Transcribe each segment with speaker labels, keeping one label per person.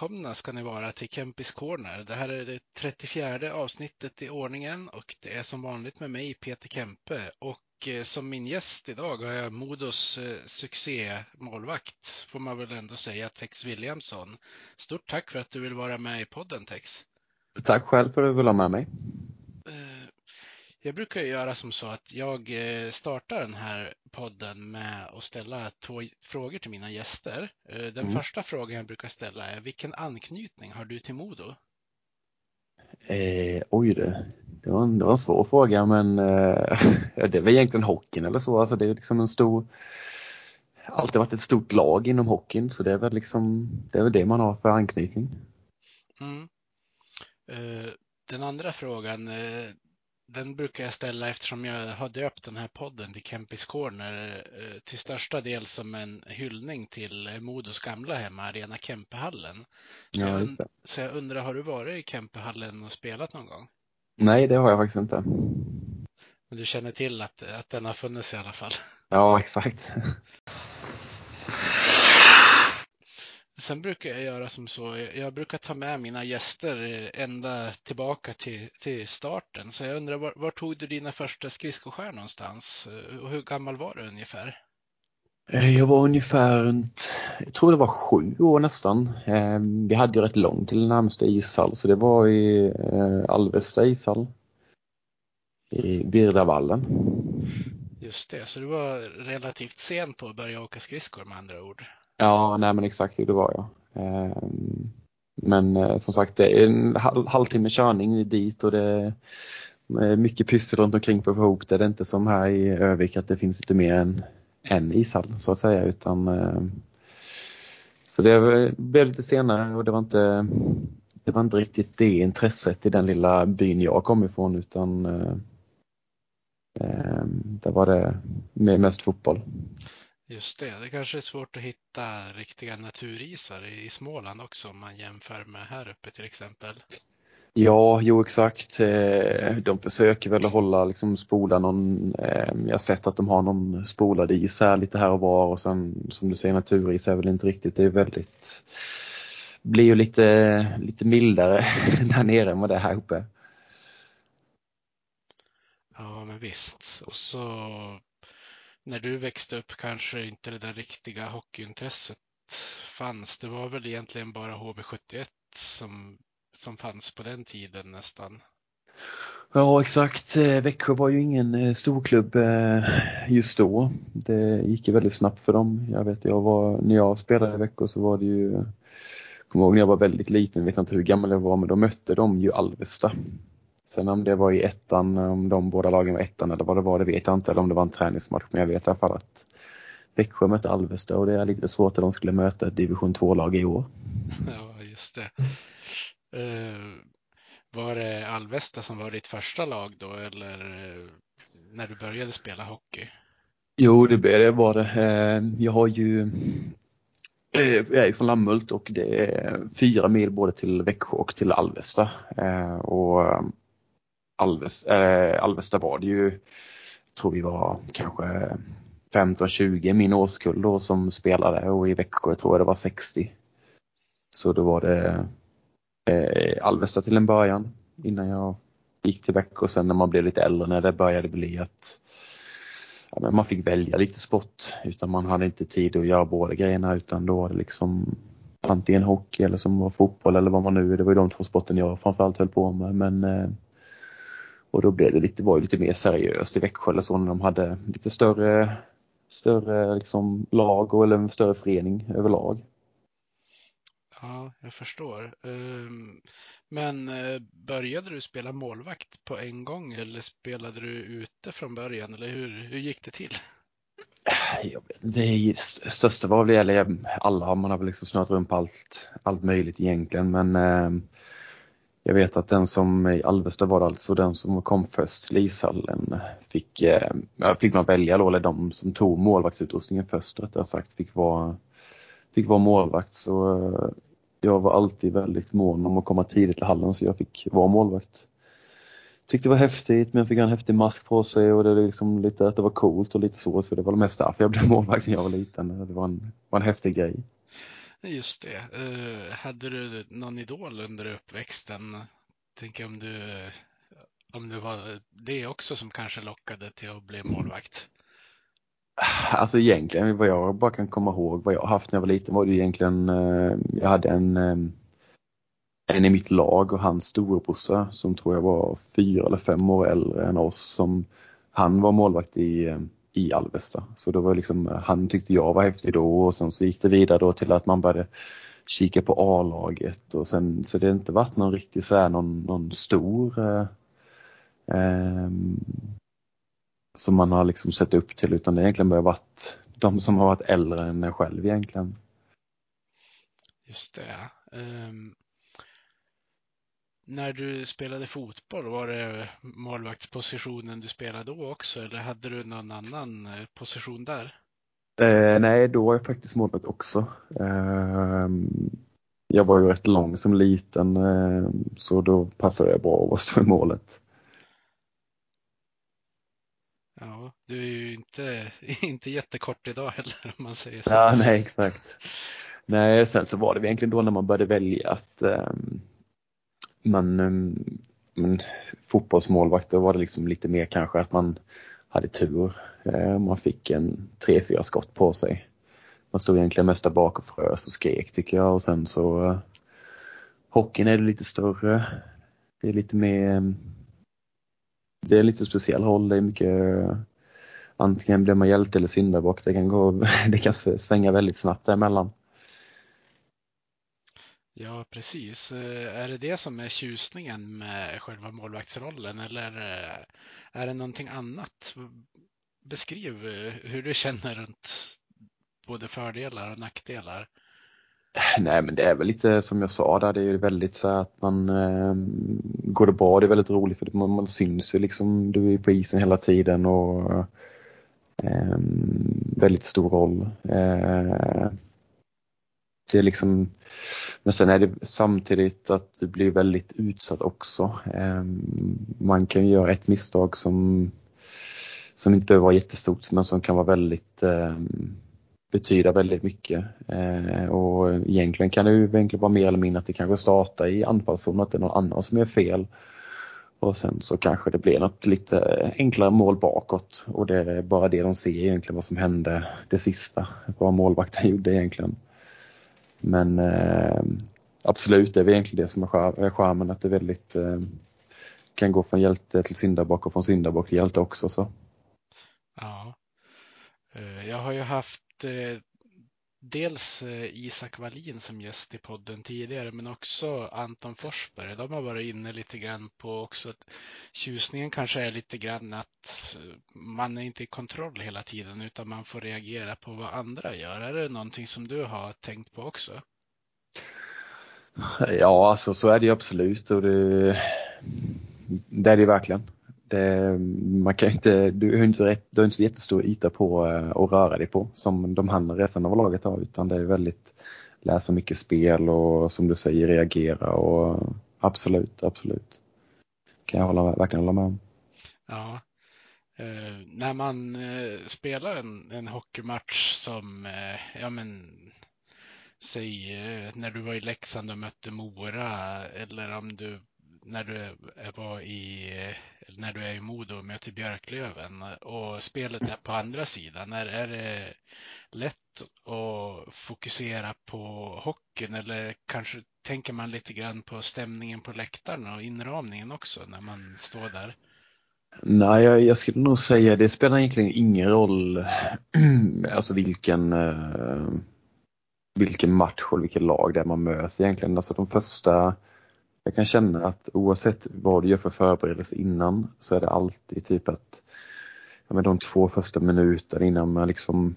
Speaker 1: välkomna ska ni vara till Kempis Corner. Det här är det 34 avsnittet i ordningen och det är som vanligt med mig Peter Kempe och eh, som min gäst idag har jag Modos eh, succémålvakt får man väl ändå säga Tex Williamson. Stort tack för att du vill vara med i podden Tex.
Speaker 2: Tack själv för att du vill ha med mig.
Speaker 1: Jag brukar göra som så att jag eh, startar den här podden med att ställa två frågor till mina gäster. Eh, Den
Speaker 2: Mm. första
Speaker 1: första frågan jag brukar ställa är vilken anknytning har du till Modo?
Speaker 2: Eh, oj det. Det var, en, det var en svår fråga men eh, det är väl egentligen hockeyn eller så. Alltså det är liksom en stor alltid varit ett stort lag inom hockeyn så det är väl liksom det är väl det man har för anknytning.
Speaker 1: Mm. Eh, Den andra frågan, eh, den brukar jag ställa eftersom jag har döpt den här podden till Kempis Corner eh, till största del som en hyllning till Modos gamla hemma, Arena Kempehallen. Så,
Speaker 2: Ja,
Speaker 1: jag, så jag undrar, har du varit i Kempehallen och spelat någon gång?
Speaker 2: Nej det har jag faktiskt inte.
Speaker 1: Men du känner till att, att den har funnits i alla fall.
Speaker 2: Ja exakt.
Speaker 1: Sen brukar jag göra som så, jag- brukar ta med mina gäster eh, ända tillbaka till, till starten. Så jag undrar, var, var tog du dina första skridskoskär någonstans? Eh, Och hur gammal var du ungefär?
Speaker 2: Eh, Jag var ungefär runt, jag tror det var sju år nästan. Eh, Vi hade ju rätt långt till närmaste ishall så det var i Alvesta ishall. I Virdavallen.
Speaker 1: Just det, så du var relativt sen på att börja åka skridskor med andra ord.
Speaker 2: Ja, nej men exakt det var jag. Ehm, men eh, som sagt det är en halvtimme körning dit och det är mycket pyssel runt omkring för att få ihop det. Det är inte som här i Övik att det finns lite mer än en ishall så att säga utan ehm, så det blev lite senare och det var inte det var inte riktigt det intresset i den lilla byn jag kom ifrån utan eh, ehm, där var det mest fotboll.
Speaker 1: Just det, det kanske är svårt att hitta riktiga naturisar i Småland också om man jämför med här uppe till exempel.
Speaker 2: Ja, jo exakt. Eh, De försöker väl att hålla liksom spola någon, eh, jag har sett att de har någon spolad is här lite här och var och sen som du säger naturis är väl inte riktigt, det är väldigt, blir ju lite, lite mildare där nere än vad det är här uppe.
Speaker 1: Ja, men visst. Och så när du växte upp kanske inte det där riktiga hockeyintresset fanns. Det var väl egentligen bara HV71 som, som fanns på den tiden nästan.
Speaker 2: Ja exakt, eh, Växjö var ju ingen eh, storklubb eh, just då. Det gick ju väldigt snabbt för dem. Jag vet, jag var, när jag spelade i Växjö så var det ju, Jag kommer ihåg när jag var väldigt liten, jag vet inte hur gammal jag var, men då mötte de ju Alvesta. Sen om det var i ettan, om de båda lagen var ettan eller vad det var, det vet jag inte. Eller om det var en träningsmatch, men jag vet i alla fall att Växjö mötte Alvesta och det är lite svårt att de skulle möta ett division 2-lag i år.
Speaker 1: Ja, just det. Eh, var det Alvesta som var ditt första lag då eller eh, när du började spela hockey?
Speaker 2: Jo, det, var det. Eh, Jag har ju jag är från Lammhult och det är fyra mil både till Växjö och till Alvesta. Och Alves, eh, äh, Alvesta var det ju, tror vi var kanske 15-20 min årskull då som spelade. Och i Växjö tror jag det var 60. Så då var det eh, Alvesta till en början innan jag gick till Växjö. Och sen när man blev lite äldre när det började bli att ja, men man fick välja lite sport. Utan man hade inte tid att göra båda grejerna utan då var det liksom antingen hockey eller som var fotboll eller vad man nu, det var ju de två sporten jag framförallt höll på med. Men eh, och då blev det lite, var det lite mer seriöst i Växjö eller så när de hade lite större, större liksom lag och eller en större förening överlag.
Speaker 1: Ja, jag förstår. Ehm, men eh, började du spela målvakt på en gång eller spelade du ute från början eller hur, hur gick det till?
Speaker 2: Det största var väl, eller alla, man har väl liksom snurrat runt på allt, allt möjligt egentligen men eh, jag vet att den som i Alvesta var alltså den som kom först till ishallen fick, eh, fick man välja då, eller de som tog målvaktsutrustningen först rättare sagt fick vara, fick vara målvakt så eh, jag var alltid väldigt mån om att komma tidigt till hallen så jag fick vara målvakt. Tyckte det var häftigt men fick en häftig mask på sig och det, liksom lite, att det var coolt och lite så så det var mest därför jag blev målvakt när jag var liten. Det var en, var en häftig grej.
Speaker 1: Just det. Uh, hade du någon idol under uppväxten? Tänker om du om det var det också som kanske lockade till att bli målvakt?
Speaker 2: Alltså egentligen vad jag bara kan komma ihåg vad jag haft när jag var liten var det egentligen, uh, jag hade en um, en i mitt lag och hans storebrorsa som tror jag var fyra eller fem år äldre än oss som han var målvakt i i Alvesta. Så då var liksom, eh, han tyckte jag var häftig då och sen så gick det vidare då till att man började kika på A-laget och sen så det har inte varit någon riktig så här någon, någon stor eh, eh, som man har liksom sett upp till utan det har egentligen bara varit de som har varit äldre än en själv egentligen.
Speaker 1: Just det. Um, när du spelade fotboll, var det målvaktspositionen du spelade då också eller hade du någon annan eh, position där?
Speaker 2: Eh, nej, då var jag faktiskt målvakt också. Eh, jag var ju rätt lång som liten eh, så då passade det bra att stå i målet.
Speaker 1: Ja, du är ju inte, inte jättekort idag heller om man säger så.
Speaker 2: Ja, nej exakt. Nej, sen så var det egentligen då när man började välja att men, ehm, men fotbollsmålvakt, då var det liksom lite mer kanske att man hade tur. Eh, man fick en tre, fyra skott på sig. Man stod egentligen mest där bak och frös och skrek tycker jag och sen så eh, hockeyn är det lite större. Det är lite mer ehm, det är en lite speciell roll. Det är mycket antingen blir man hjälte eller syndabock. Det kan gå, det kan svänga väldigt snabbt däremellan.
Speaker 1: Ja, precis. Eh, är det det som är tjusningen med själva målvaktsrollen eller eh, är det någonting annat? Beskriv eh, hur du känner runt både fördelar och nackdelar.
Speaker 2: Nej men det är väl lite som jag sa där, det är ju väldigt så att man eh, går det bra, det är väldigt roligt för man, man syns ju liksom, du är på isen hela tiden och eh, väldigt stor roll. Eh, det är liksom, men sen är det samtidigt att du blir väldigt utsatt också. Ehm, man kan göra ett misstag som, som inte behöver vara jättestort men som kan vara väldigt ehm, betyda väldigt mycket. Ehm, och egentligen kan det ju egentligen vara mer eller mindre att det kanske startar i anfallszon, att det är någon annan som gör fel. Och sen så kanske det blir något lite enklare mål bakåt och det är bara det de ser egentligen vad som hände det sista, vad målvakten gjorde egentligen. Men eh, absolut, det är väl egentligen det som är charmen, att det väldigt eh, kan gå från hjälte till syndabock och från syndabock till hjälte också. Så.
Speaker 1: Ja, eh, jag har ju haft eh, dels eh, Isak Wallin som gäst i podden tidigare, men också Anton Forsberg. De har varit inne lite grann på också att tjusningen kanske är lite grann att eh, man är inte i kontroll hela tiden utan man får reagera på vad andra gör. Är det någonting som du har tänkt på också?
Speaker 2: Ja, alltså så är det ju absolut och det, det är det verkligen. Det, man kan inte, du har inte, du har inte så jättestor yta på eh, att röra dig på som de andra resten av laget har utan det är väldigt läsa mycket spel och som du säger reagera och absolut, absolut. Kan jag hålla, verkligen hålla med om.
Speaker 1: Ja. Eh, när man eh, spelar en, en hockeymatch som, eh, ja men, säg eh, när du var i Leksand och mötte Mora eller om du när du var i, när du är i Modo och möter Björklöven och spelet är på andra sidan. Är, är det lätt att fokusera på hockeyn eller kanske tänker man lite grann på stämningen på läktaren och inramningen också när man står där?
Speaker 2: Nej, jag, jag skulle nog säga det spelar egentligen ingen roll alltså vilken eh, vilken match och vilket lag det är man möts egentligen. Alltså de första, jag kan känna att oavsett vad du gör för förberedelse innan så är det alltid typ att ja, men de två första minuterna innan man liksom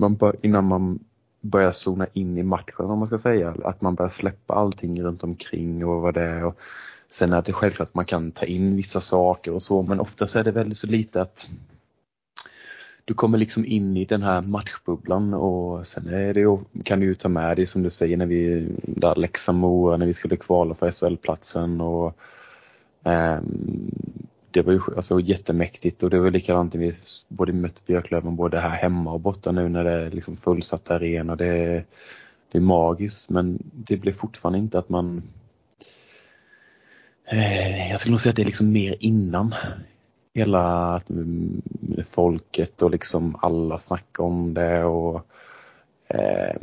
Speaker 2: man bör, innan man börjar zona in i matchen om man ska säga. Att man börjar släppa allting runt omkring och vad det är. Och sen är det självklart att man kan ta in vissa saker och så men oftast är det väldigt så lite att du kommer liksom in i den här matchbubblan och sen är det, kan du ju ta med dig som du säger när vi, där Leksand när vi skulle kvala för SHL-platsen och eh, det var ju alltså jättemäktigt och det var likadant när vi både mötte Björklöven både här hemma och borta nu när det är liksom fullsatt arena. Det, det är magiskt men det blir fortfarande inte att man eh, jag skulle nog säga att det är liksom mer innan hela mm, folket och liksom alla snackar om det och eh,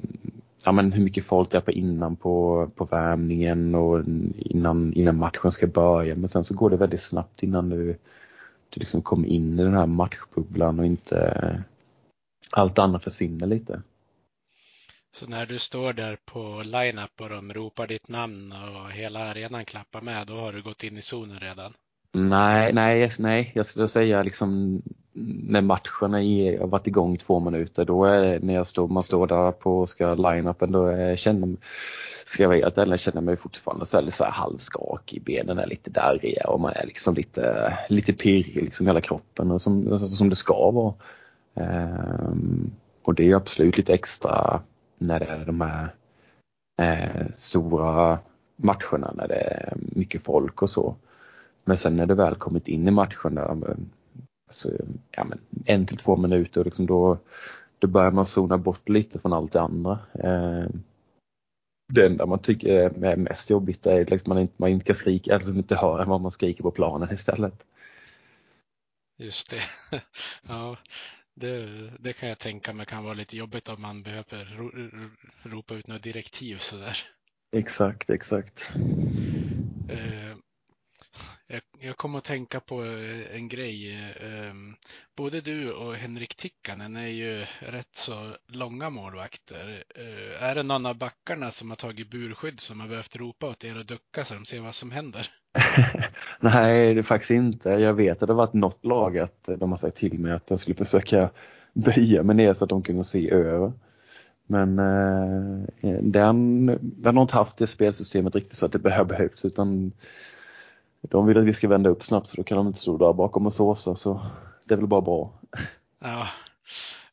Speaker 2: ja, men hur mycket folk det är på innan på, på värmningen och innan, innan matchen ska börja. Men sen så går det väldigt snabbt innan du, du liksom kommer in i den här matchbubblan och inte allt annat försvinner lite.
Speaker 1: Så när du står där på line-up och de ropar ditt namn och hela arenan klappar med, då har du gått in i zonen redan?
Speaker 2: Nej, nej, nej. Jag skulle säga liksom när matchen har varit igång två minuter, då är när jag står, man står där på ska line-upen, då är, känner, ska jag vara helt ärlig, känner mig fortfarande så här, så här halvskakig, benen är lite darriga och man är liksom lite, lite pirrig liksom hela kroppen och som, alltså som det ska vara. Ehm, och det är absolut lite extra när det är de här eh, stora matcherna när det är mycket folk och så. Men sen när du väl kommit in i matchen där, alltså, ja, men en till två minuter, liksom då, då börjar man zona bort lite från allt det andra. Eh, det enda man tycker är mest jobbigt är att liksom man, inte, man inte kan skrika, alltså inte hör vad man skriker på planen istället.
Speaker 1: Just det. ja, det, det, kan jag tänka mig kan vara lite jobbigt om man behöver ro, ropa ut något direktiv sådär.
Speaker 2: Exakt, exakt.
Speaker 1: Eh, jag, jag kom att tänka på eh, en grej. Ehm, både du och Henrik Tikkanen är ju rätt så långa målvakter. Eh, är det någon av backarna som har tagit burskydd som har behövt ropa åt er att ducka så de ser vad som händer?
Speaker 2: Nej, det är faktiskt inte. Jag vet att det har varit något lag att de har sagt till mig att jag skulle försöka böja mig ner så att de kunde se över. Men eh, den, den har inte haft det spelsystemet riktigt så att det behövs utan de vill att vi ska vända upp snabbt så då kan de inte stå där bakom och såsa så det är väl bara bra.
Speaker 1: Ja,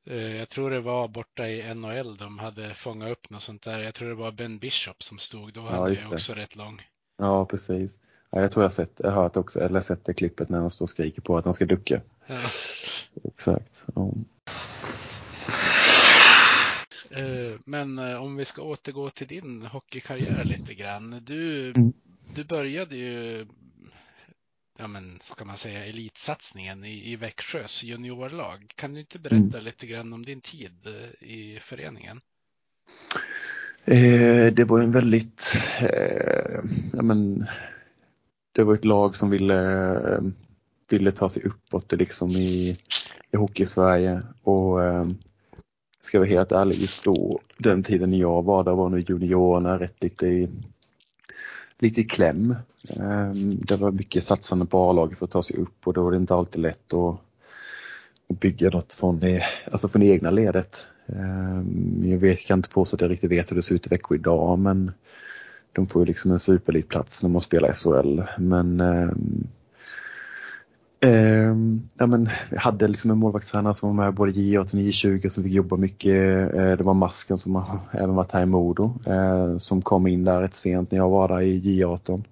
Speaker 1: eh, jag tror det var borta i NHL de hade fångat upp något sånt där. Jag tror det var Ben Bishop som stod då. Han är också rätt lång.
Speaker 2: Ja, precis. Ja, jag tror jag sett, jag hört också, eller sett det klippet när han står och skriker på att han ska ducka. Ja. Exakt. Ja.
Speaker 1: Eh, men eh, om vi ska återgå till din hockeykarriär lite grann. Du, mm. du började ju ja men, ska man säga, elitsatsningen i, i Växjös juniorlag. Kan du inte berätta mm. lite grann om din tid eh, i föreningen?
Speaker 2: Eh, det var en väldigt, eh, ja men, det var ett lag som ville, ville ta sig uppåt liksom i, i hockey-Sverige och eh, ska jag vara helt ärlig, just då, den tiden jag var där var nog juniorerna rätt lite i lite i kläm. Ehm, det var mycket satsande på A-laget för att ta sig upp och då är det inte alltid lätt att, bygga något från det, alltså från det egna ledet. Ehm, jag vet, kan inte påstå att jag riktigt vet hur det ser ut i Växjö idag men de får ju liksom en superelitplats när man spelar SHL. Men ehm, Eh, ja, men, jag hade liksom en målvaktstränare som var med både J18 och J20 som fick jobba mycket. Eh, det var Masken som har även varit här i Modo eh, som kom in där rätt sent när jag var där i J18.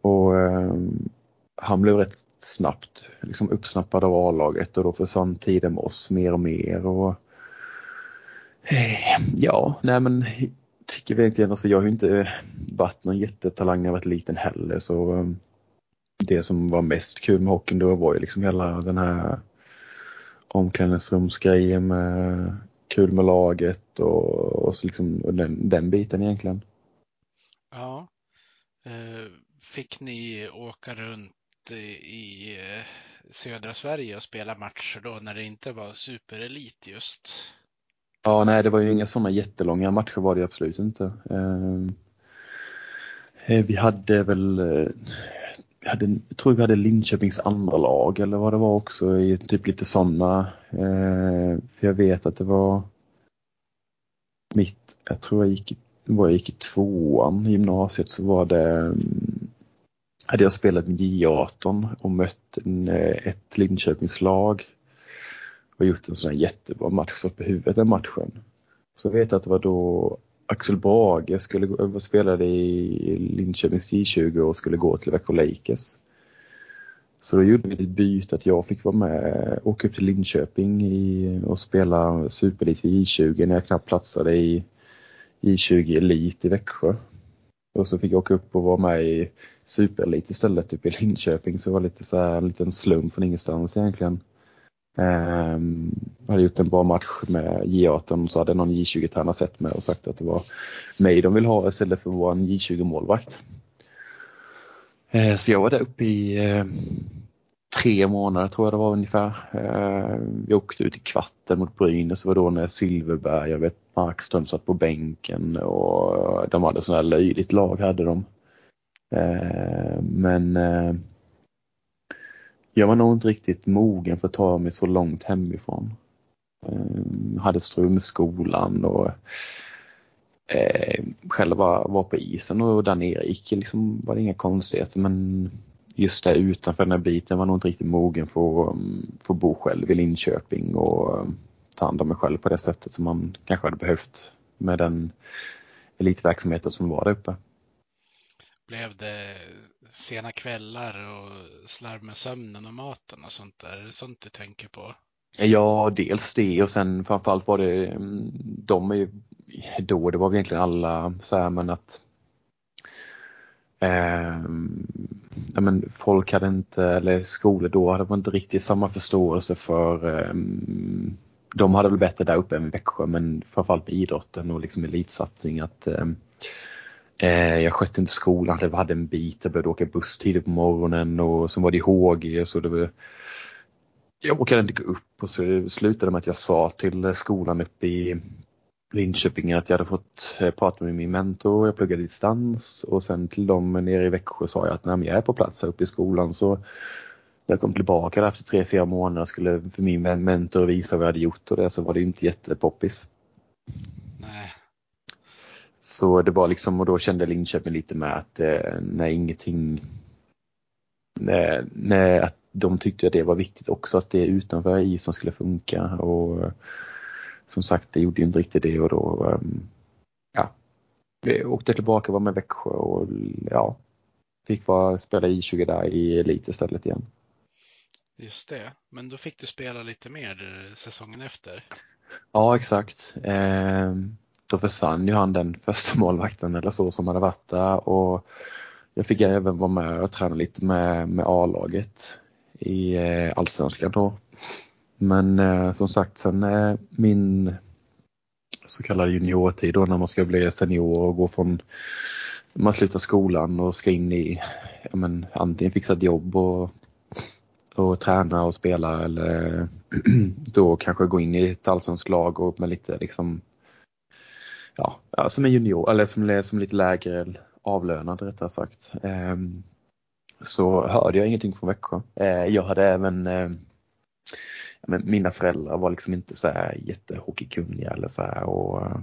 Speaker 2: Och ehm, han blev rätt snabbt liksom uppsnappad av A-laget och då försvann tiden med oss mer och mer. Och, eh, ja, nej men tycker egentligen, alltså jag har ju inte varit någon jättetalang när jag varit liten heller så ehm, det som var mest kul med hockeyn då var ju liksom hela den här omklädningsrumsgrejen med kul med laget och, och, så liksom, och den, den biten egentligen.
Speaker 1: Ja. Eh, fick ni åka runt i eh, södra Sverige och spela matcher då när det inte var superelit just?
Speaker 2: Ja, nej, det var ju inga sådana jättelånga matcher var det absolut inte. Eh, vi hade väl, vi hade, jag tror vi hade Linköpings andra lag eller vad det var också i typ lite sådana. Eh, för jag vet att det var mitt, jag tror jag gick, jag gick i tvåan i gymnasiet så var det mm, hade jag spelat med J18 och mött en, eh, ett Linköpingslag och gjort en sån här jättebra match, så på huvudet den matchen. Så vet jag att det var då Axel Bage skulle spelade i Linköpings J20 och skulle gå till Växjö Lakers. Så då gjorde vi ett byte att jag fick vara med, åka upp till Linköping i, och spela superelit i J20 när jag knappt platsade i J20 Elit i Växjö. Och så fick jag åka upp och vara med i superelit istället, typ i Linköping. Så det var lite så här, en liten slump från ingenstans egentligen. Eh, hade gjort en bra match med J18 och så hade någon J20-tränare sett mig och sagt att det var mig de vill ha istället för vår J20-målvakt. Eh, så jag var där uppe i eh, tre månader tror jag det var ungefär. Uh, vi åkte ut i kvarten mot Brynäs, det var då när Silverberg, jag vet Markström satt på bänken och de hade sådana här löjligt lag hade de. Eh, men eh, jag var nog inte riktigt mogen för att ta mig så långt hemifrån. Ehm, eh, hade strul med skolan och själv var, var på isen och där nere gick liksom, var det inga konstigheter men just där utanför den här biten var nog inte riktigt mogen för, för att mm, bo själv i Linköping och mm, ta hand om mig själv på det sättet som man kanske hade behövt med den elitverksamheten som var där uppe.
Speaker 1: Blev det sena kvällar och slarv med sömnen och maten och sånt där? Är det sånt du tänker på?
Speaker 2: Ja, dels det och sen framförallt var det, mm, de är ju då, det var egentligen alla så här men att eh, ja, men folk hade inte, eller skolor då hade man inte riktigt samma förståelse för eh, de hade väl bättre där uppe än i Växjö men framförallt med idrotten och liksom elitsatsning att eh Eh, jag skötte inte skolan, jag hade en bit, jag började åka buss tidigt på morgonen och så var det HG så det var jag orkade inte gå upp och så det slutade med att jag sa till skolan uppe i Linköping att jag hade fått eh, prata med min mentor, jag pluggade distans och sen till dem nere i Växjö sa jag att när jag är på plats här uppe i skolan så när jag kom tillbaka efter tre, fyra månader skulle för min mentor visa vad jag hade gjort och det så var det inte jättepoppis.
Speaker 1: Nej.
Speaker 2: Så det var liksom och då kände Linköping lite med att eh, när ingenting när, när att de tyckte att det var viktigt också att det utanför isen skulle funka och som sagt det gjorde ju inte riktigt det och då ehm, ja, vi åkte tillbaka var med Växjö och ja, fick vara, spela I20 där i elit istället igen.
Speaker 1: Just det, men då fick du spela lite mer säsongen efter.
Speaker 2: Ja, exakt. Eh, då försvann ju han den första målvakten eller så som hade varit där och jag fick även vara med och träna lite med, med A-laget i eh, Allsvenskan då. Men eh, som sagt sen eh, min så kallad juniortid då när man ska bli senior och gå från man slutar skolan och ska in i ja, men, antingen fixa ett jobb och och träna och spela eller då kanske gå in i ett allsvenskt lag och med lite liksom ja, som en junior eller som, som lite lägre avlönad rättare sagt. Ehm, så hörde jag ingenting från Växjö. Eh, jag hade även ehm, men mina föräldrar var liksom inte så här jättehockeykunniga eller så här och eh,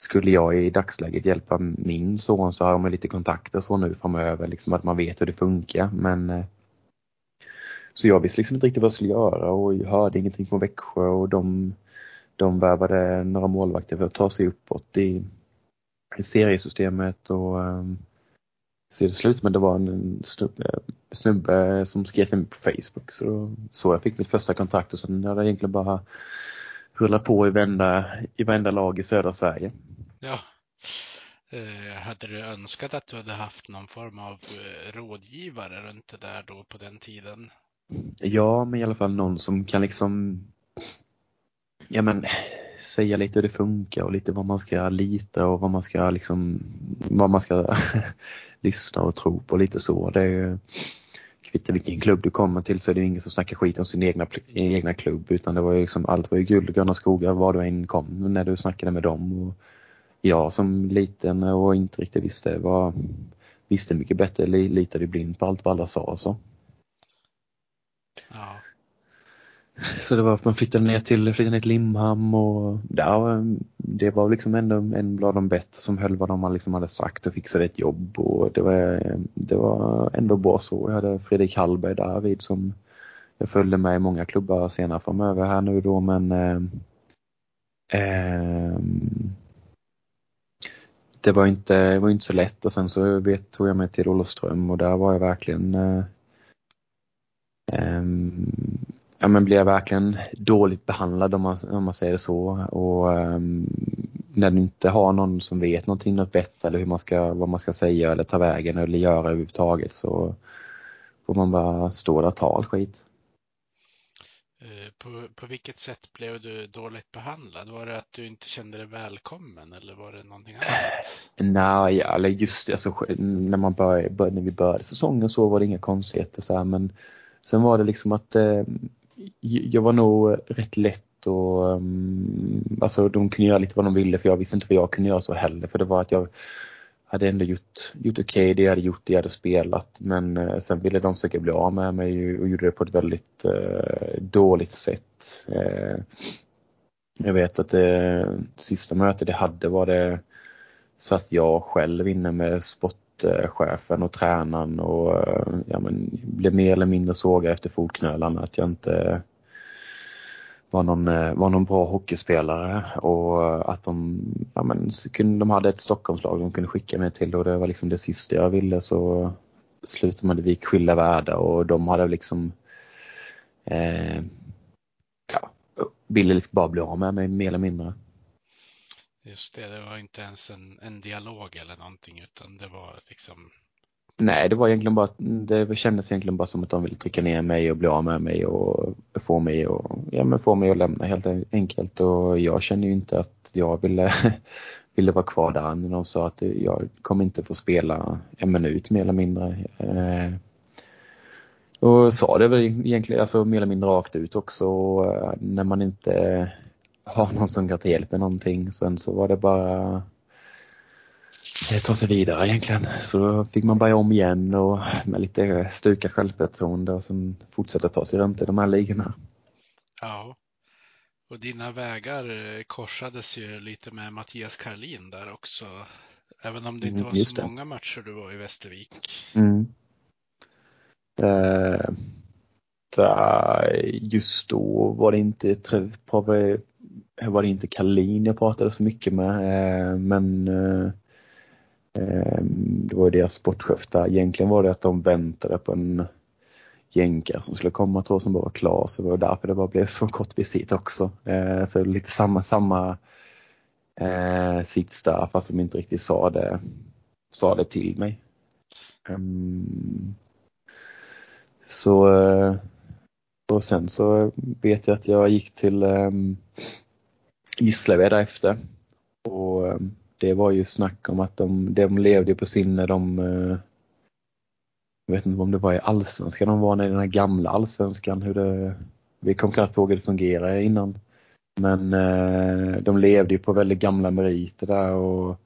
Speaker 2: skulle jag i dagsläget hjälpa min son så har de lite kontakter så nu framöver, liksom att man vet hur det funkar men eh, så jag visste liksom inte riktigt vad jag skulle göra och jag hörde ingenting från Växjö och de, de värvade några målvakter för att ta sig uppåt i, i seriesystemet och um, så det slut men det var en snubbe, snubbe som skrev till mig på Facebook så, så jag fick mitt första kontrakt och sen hade jag egentligen bara rullat på i varenda, i varenda lag i södra Sverige.
Speaker 1: Ja. Eh, hade du önskat att du hade haft någon form av eh, rådgivare runt det där då på den tiden?
Speaker 2: Ja, men i alla fall någon som kan liksom ja men säga lite hur det funkar och lite vad man ska lita och vad man ska liksom vad man ska lyssna och tro på lite så. Det är kvittar vilken klubb du kommer till så är det ingen som snackar skit om sin egna, egna klubb utan det var ju liksom allt var ju guld och gröna skogar var du än kom när du snackade med dem. Och jag som liten och inte riktigt visste vad visste mycket bättre litade blind på allt vad alla sa och så.
Speaker 1: Ja.
Speaker 2: Så det var att man flyttade ner till, flyttade ner till Limhamn och ja, det var liksom ändå en av de bättre som höll vad de liksom hade sagt och fixade ett jobb och det var, det var ändå bra så. Jag hade Fredrik Hallberg där vid som jag följde med i många klubbar senare framöver här nu då men eh, eh, det var inte, det var inte så lätt och sen så vet, tog jag mig till Olofström och där var jag verkligen eh, ehm, ja, men blev verkligen dåligt behandlad om man, om man säger det så. Och um, när du inte har någon som vet någonting något bättre eller hur man ska, vad man ska säga eller ta vägen eller göra överhuvudtaget så får man bara stå där och ta all skit.
Speaker 1: Eh, på, på vilket sätt blev du dåligt behandlad? Var det att du inte kände dig välkommen eller var det någonting annat?
Speaker 2: Nej, eller just alltså, när, man började, när vi började säsongen så var det inga konstigheter så här, men sen var det liksom att eh, jag var nog rätt lätt och um, alltså de kunde göra lite vad de ville för jag visste inte vad jag kunde göra så heller för det var att jag hade ändå gjort, gjort okej okay, det jag hade gjort, det jag hade spelat men uh, sen ville de försöka bli av med mig och gjorde det på ett väldigt uh, dåligt sätt. Uh, jag vet att det sista mötet jag hade var det satt jag själv inne med Chefen och tränaren och eh, ja, men, blev mer eller mindre sågad efter fotknölarna. Att jag inte var någon, eh, var någon bra hockeyspelare och att de, ja men, de hade ett Stockholmslag de kunde skicka mig till och det var liksom det sista jag ville så slutade man, vi gick skilda världar och de hade liksom eh, ja, ville liksom bara bli av med mig mer eller mindre.
Speaker 1: Just det, det var inte ens en, en dialog eller någonting utan det var liksom
Speaker 2: Nej, det var egentligen bara, det kändes egentligen bara som att de ville trycka ner mig och bli av med mig och få mig, och, ja, men få mig att lämna helt enkelt. Och jag kände ju inte att jag ville, ville vara kvar där när de sa att jag kommer inte få spela en minut mer eller mindre. Eh, och sa det väl egentligen alltså mer eller mindre rakt ut också eh, när man inte har någon som kan ta hjälp med någonting. Sen så var det bara ta sig vidare egentligen. Så då fick man börja om igen och med lite stuka självförtroende och sen fortsätta ta sig runt i de här ligorna.
Speaker 1: Ja, och dina vägar eh, korsades ju lite med Mattias Karlin där också. Även om det inte mm, var så många matcher du var i Västervik.
Speaker 2: Mm. Eh, just då var det inte Eh, var det inte Kalin jag pratade så mycket med eh, men eh, det var ju deras sportchef där. Egentligen var det att de väntade på en jänkare som skulle komma tror jag som bara var klar så det var därför det bara blev så kort visit också. Så lite samma, samma sits där fast de inte riktigt sa det, sa det till mig. Ehm, så och sen så vet jag att jag gick till um, Gislaved därefter och um, det var ju snack om att de, de levde på sin när de eh, jag vet inte om det var i allsvenskan de var, i den här gamla allsvenskan, hur det, vi kom knappt ihåg hur det fungerade innan. Men eh, de levde ju på väldigt gamla meriter där och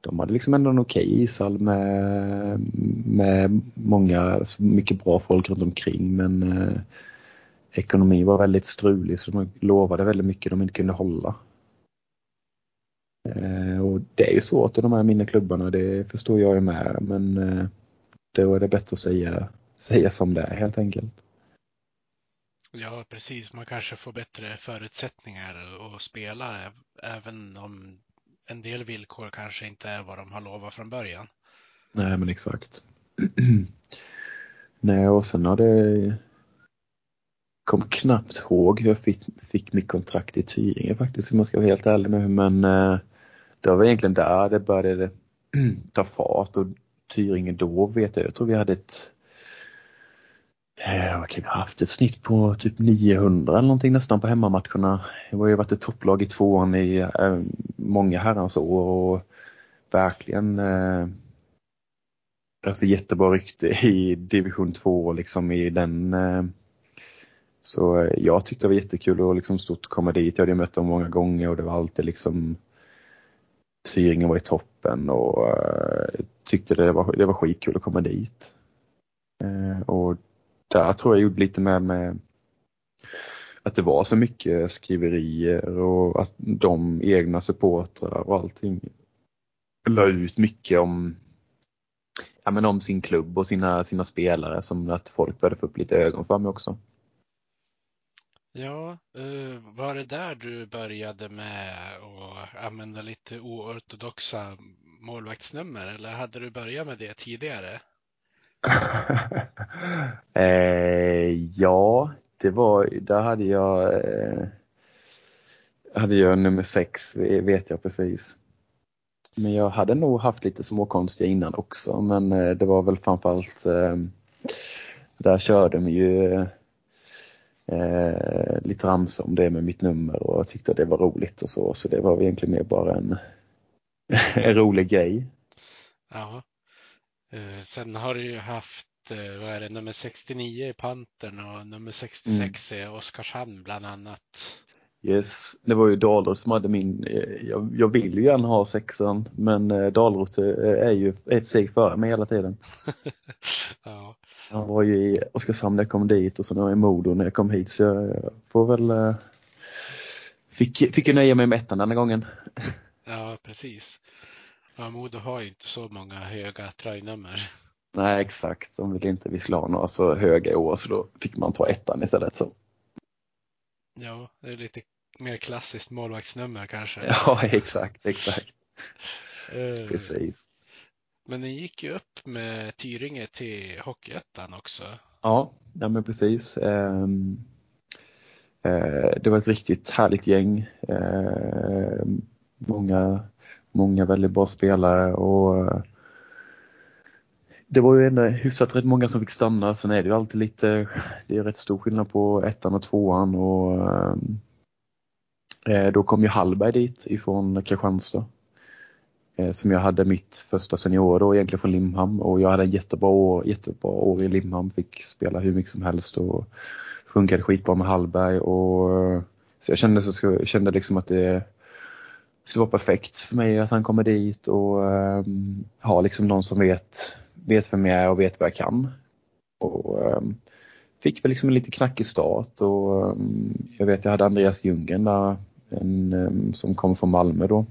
Speaker 2: de hade liksom ändå en okej ishall med, med många, alltså mycket bra folk runt omkring men eh, ekonomin var väldigt strulig så de lovade väldigt mycket de inte kunde hålla. Eh, och det är ju svårt i de här mindre klubbarna, det förstår jag ju med. Men eh, då är det bättre att säga, säga som det är helt enkelt.
Speaker 1: Ja, precis. Man kanske får bättre förutsättningar att spela även om en del villkor kanske inte är vad de har lovat från början.
Speaker 2: Nej, men exakt. Nej, och sen har det kom knappt ihåg hur jag fick, fick mitt kontrakt i Tyringe faktiskt om jag ska vara helt ärlig nu men eh, det var egentligen där det började ta fart och Tyringe då vet jag, jag tror vi hade ett eh, vad kan vi haft? Ett snitt på typ 900 eller någonting nästan på hemmamatcherna. Det har ju varit ett topplag i tvåan i eh, många herrans år och verkligen eh, alltså jättebra rykte i division 2 liksom i den eh, så eh, jag tyckte det var jättekul och liksom stort att komma dit. Jag hade mött dem många gånger och det var alltid liksom Tyringen var i toppen och uh, tyckte det var, det var skitkul att komma dit. Uh, och där tror jag gjorde lite med, med att det var så mycket skriverier och att de egna supportrar och allting la ut mycket om, ja, men om sin klubb och sina, sina spelare som att folk började få upp lite ögon för mig också.
Speaker 1: Ja, eh, var det där du började med att använda lite oortodoxa målvaktsnummer eller hade du börjat med det tidigare?
Speaker 2: eh, ja, det var, där hade jag, eh, hade jag nummer sex, vet jag precis. Men jag hade nog haft lite småkonstiga innan också, men eh, det var väl framförallt, eh, där körde de ju eh, eh, lite ramsa om det med mitt nummer och jag tyckte det var roligt och så, så det var egentligen mer bara en, en rolig grej.
Speaker 1: Ja. Eh, sen har du ju haft, eh, vad är det, nummer 69 i Pantern och nummer 66 mm. i Oskarshamn bland annat.
Speaker 2: Yes, det var ju Dalrot som hade min, eh, jag, jag vill ju gärna ha sexan men Dalrot är ju ett steg före mig hela tiden. ja. Han var ju i Oskarshamn när jag kom dit och så var jag i Modo när jag kom hit så jag får väl Fick, fick ju nöja mig med ettan denna gången.
Speaker 1: Ja, precis. Ja, Modo har ju inte så många höga tröjnummer.
Speaker 2: Nej, exakt. De vill inte vi skulle ha några så höga i år så då fick man ta ettan istället. Så.
Speaker 1: Ja, det är lite mer klassiskt målvaktsnummer kanske.
Speaker 2: Ja, exakt, exakt. Uh, Precis.
Speaker 1: Men den gick ju upp med Tyringe till Hockeyettan också.
Speaker 2: Ja, ja men precis. Um, uh, det var ett riktigt härligt gäng. Uh, många många väldigt bra spelare och eh, det var ju ändå hyfsat rätt många som fick stanna. Sen är det ju alltid lite, det är rätt stor skillnad på ettan och tvåan och ehm, eh, då kom ju Hallberg dit ifrån Kristianstad. Eh, som jag hade mitt första seniorår då egentligen från Limhamn och jag hade en jättebra år, jättebra år i Limhamn. Fick spela hur mycket som helst och funkade skitbra med Hallberg och så jag kände, så, jag kände liksom att det skulle vara perfekt för mig att han kommer dit och um, har liksom någon som vet, vet vem jag är och vet vad jag kan. Och um, fick väl liksom en lite knackig start och um, jag vet jag hade Andreas Ljunggren där, en, som kom från Malmö då.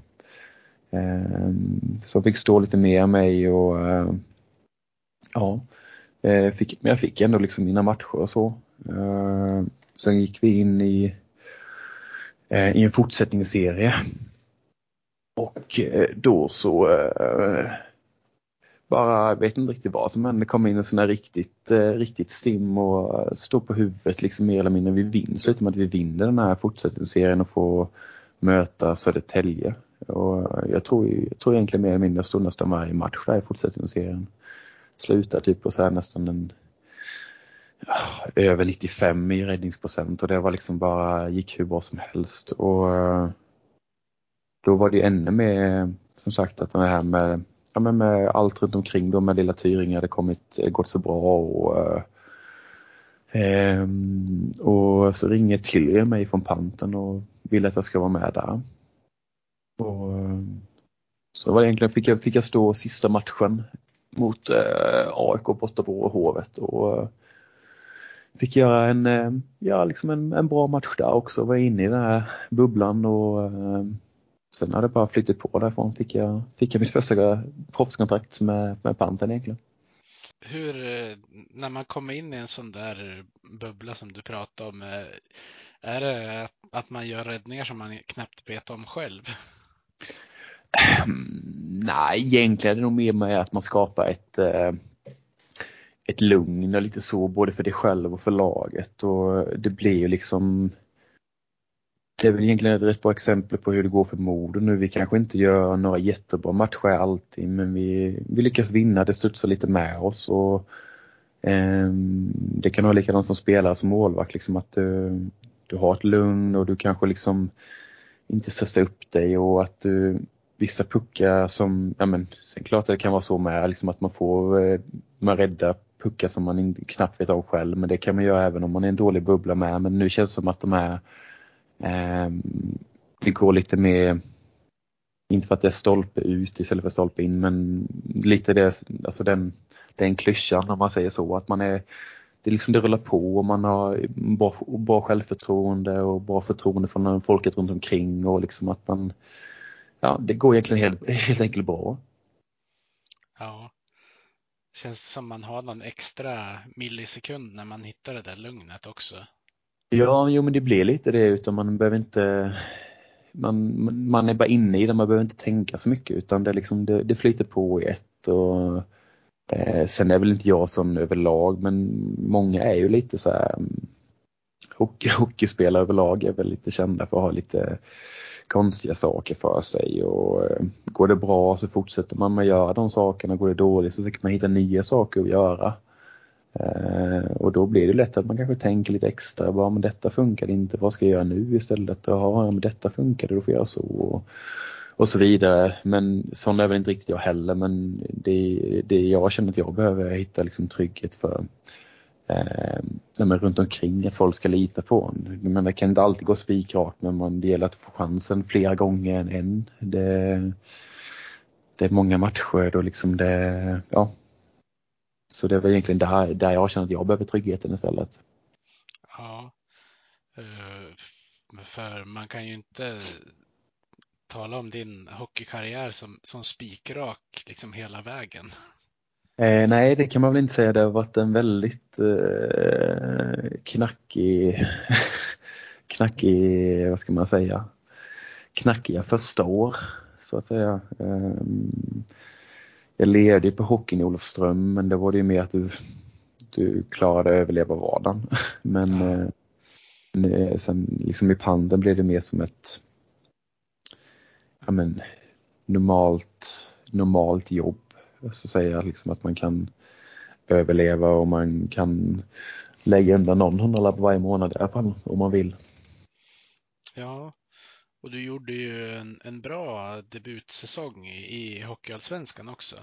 Speaker 2: Ehm, som fick stå lite mer mig och eh, ja, eh, fick, men jag fick ändå liksom mina matcher och så. Ehm, sen gick vi in i, eh, i en fortsättningsserie och då så bara, jag vet inte riktigt vad som hände, kom in en sån här riktigt, riktigt stim och stå på huvudet liksom mer eller mindre. Vi vinner, slutar med att vi vinner den här fortsättningsserien och får möta Södertälje. Och jag tror, jag tror egentligen mer eller mindre jag stod nästan varje match där i fortsättningsserien. Slutar typ på så här nästan en över 95 i räddningsprocent och det var liksom bara, gick hur bra som helst. Och eh, då var det ännu mer, som sagt, att det här med, ja, men med allt runt omkring då med lilla Tyringe hade kommit, eh, gått så bra och eh, ehm, och så ringer Tilly mig från panten och vill att jag ska vara med där. Och, ehm, så var det egentligen, fick jag, fick jag stå sista matchen mot eh, AIK borta på Hovet och eh, fick göra en, eh, ja, liksom en, en bra match där också, var inne i den här bubblan och eh, Sen har det bara flyttat på därifrån. Fick jag, fick jag mitt första proffskontrakt med, med Panten egentligen.
Speaker 1: Hur, eh, när man kommer in i en sån där bubbla som du pratade om, är det att man gör räddningar som man knappt vet om själv?
Speaker 2: Mm, nej, egentligen är det nog mer med att man skapar ett, eh, ett lugn och lite så, både för dig själv och för laget och det blir ju liksom det är väl egentligen ett rätt bra exempel på hur det går för Modo nu. Vi kanske inte gör några jättebra matcher alltid men vi, vi lyckas vinna, det studsar lite med oss och eh, det kan vara likadant som spelare som målvakt liksom att du, du har ett lugn och du kanske liksom inte stressar upp dig och att du vissa puckar som, ja men sen klart det kan vara så med liksom att man får, eh, man räddar puckar som man knappt vet av själv men det kan man göra även om man är en dålig bubbla med. Men nu känns det som att de här eh, det går lite mer inte för att det är stolpe ut istället för stolpe in men lite det, alltså den, den klyschan om man säger så att man är det är liksom det rullar på och man har bra, bra självförtroende och bra förtroende från folket runt omkring och liksom att man ja, det går egentligen helt, helt enkelt bra.
Speaker 1: Ja. Känns det som man har någon extra millisekund när man hittar det där lugnet också?
Speaker 2: Ja, jo men det blir lite det utan man behöver inte man, man är bara inne i det, man behöver inte tänka så mycket utan det, liksom, det, det flyter på i ett och eh, sen är väl inte jag sån överlag men många är ju lite så här mm, hockey, hockeyspelare överlag är väl lite kända för att ha lite konstiga saker för sig och eh, går det bra så fortsätter man med att göra de sakerna. Går det dåligt så försöker man hitta nya saker att göra. Eh, och då blir det lätt att man kanske tänker lite extra, bara men detta funkar inte, vad ska jag göra nu istället? Ja, men detta funkade, då får jag göra så. Och, och så vidare. Men sån är väl inte riktigt jag heller men det, det jag känner att jag behöver hitta liksom trygghet för eh, men runt omkring att folk ska lita på en. Men det kan inte alltid gå spikrakt men man, det gäller att få chansen flera gånger än en. Det, det är många matcher då liksom det, ja. Så det var egentligen där, där jag känner att jag behöver tryggheten istället.
Speaker 1: Ja, eh, för man kan ju inte tala om din hockeykarriär som, som spikrak liksom hela vägen.
Speaker 2: Eh, nej, det kan man väl inte säga. Det har varit en väldigt eh, knackig, knackig, vad ska man säga, knackiga första år så att säga. Eh, jag levde på hockeyn i Olofström men det var det ju mer att du, du klarade att överleva vardagen. Men eh, sen liksom i panden blev det mer som ett ja, men, normalt, normalt jobb så säger jag liksom att man kan överleva och man kan lägga undan någon hundralapp varje månad i alla fall om man vill.
Speaker 1: Ja, och du gjorde ju en, en bra debutsäsong i, i Hockeyallsvenskan också.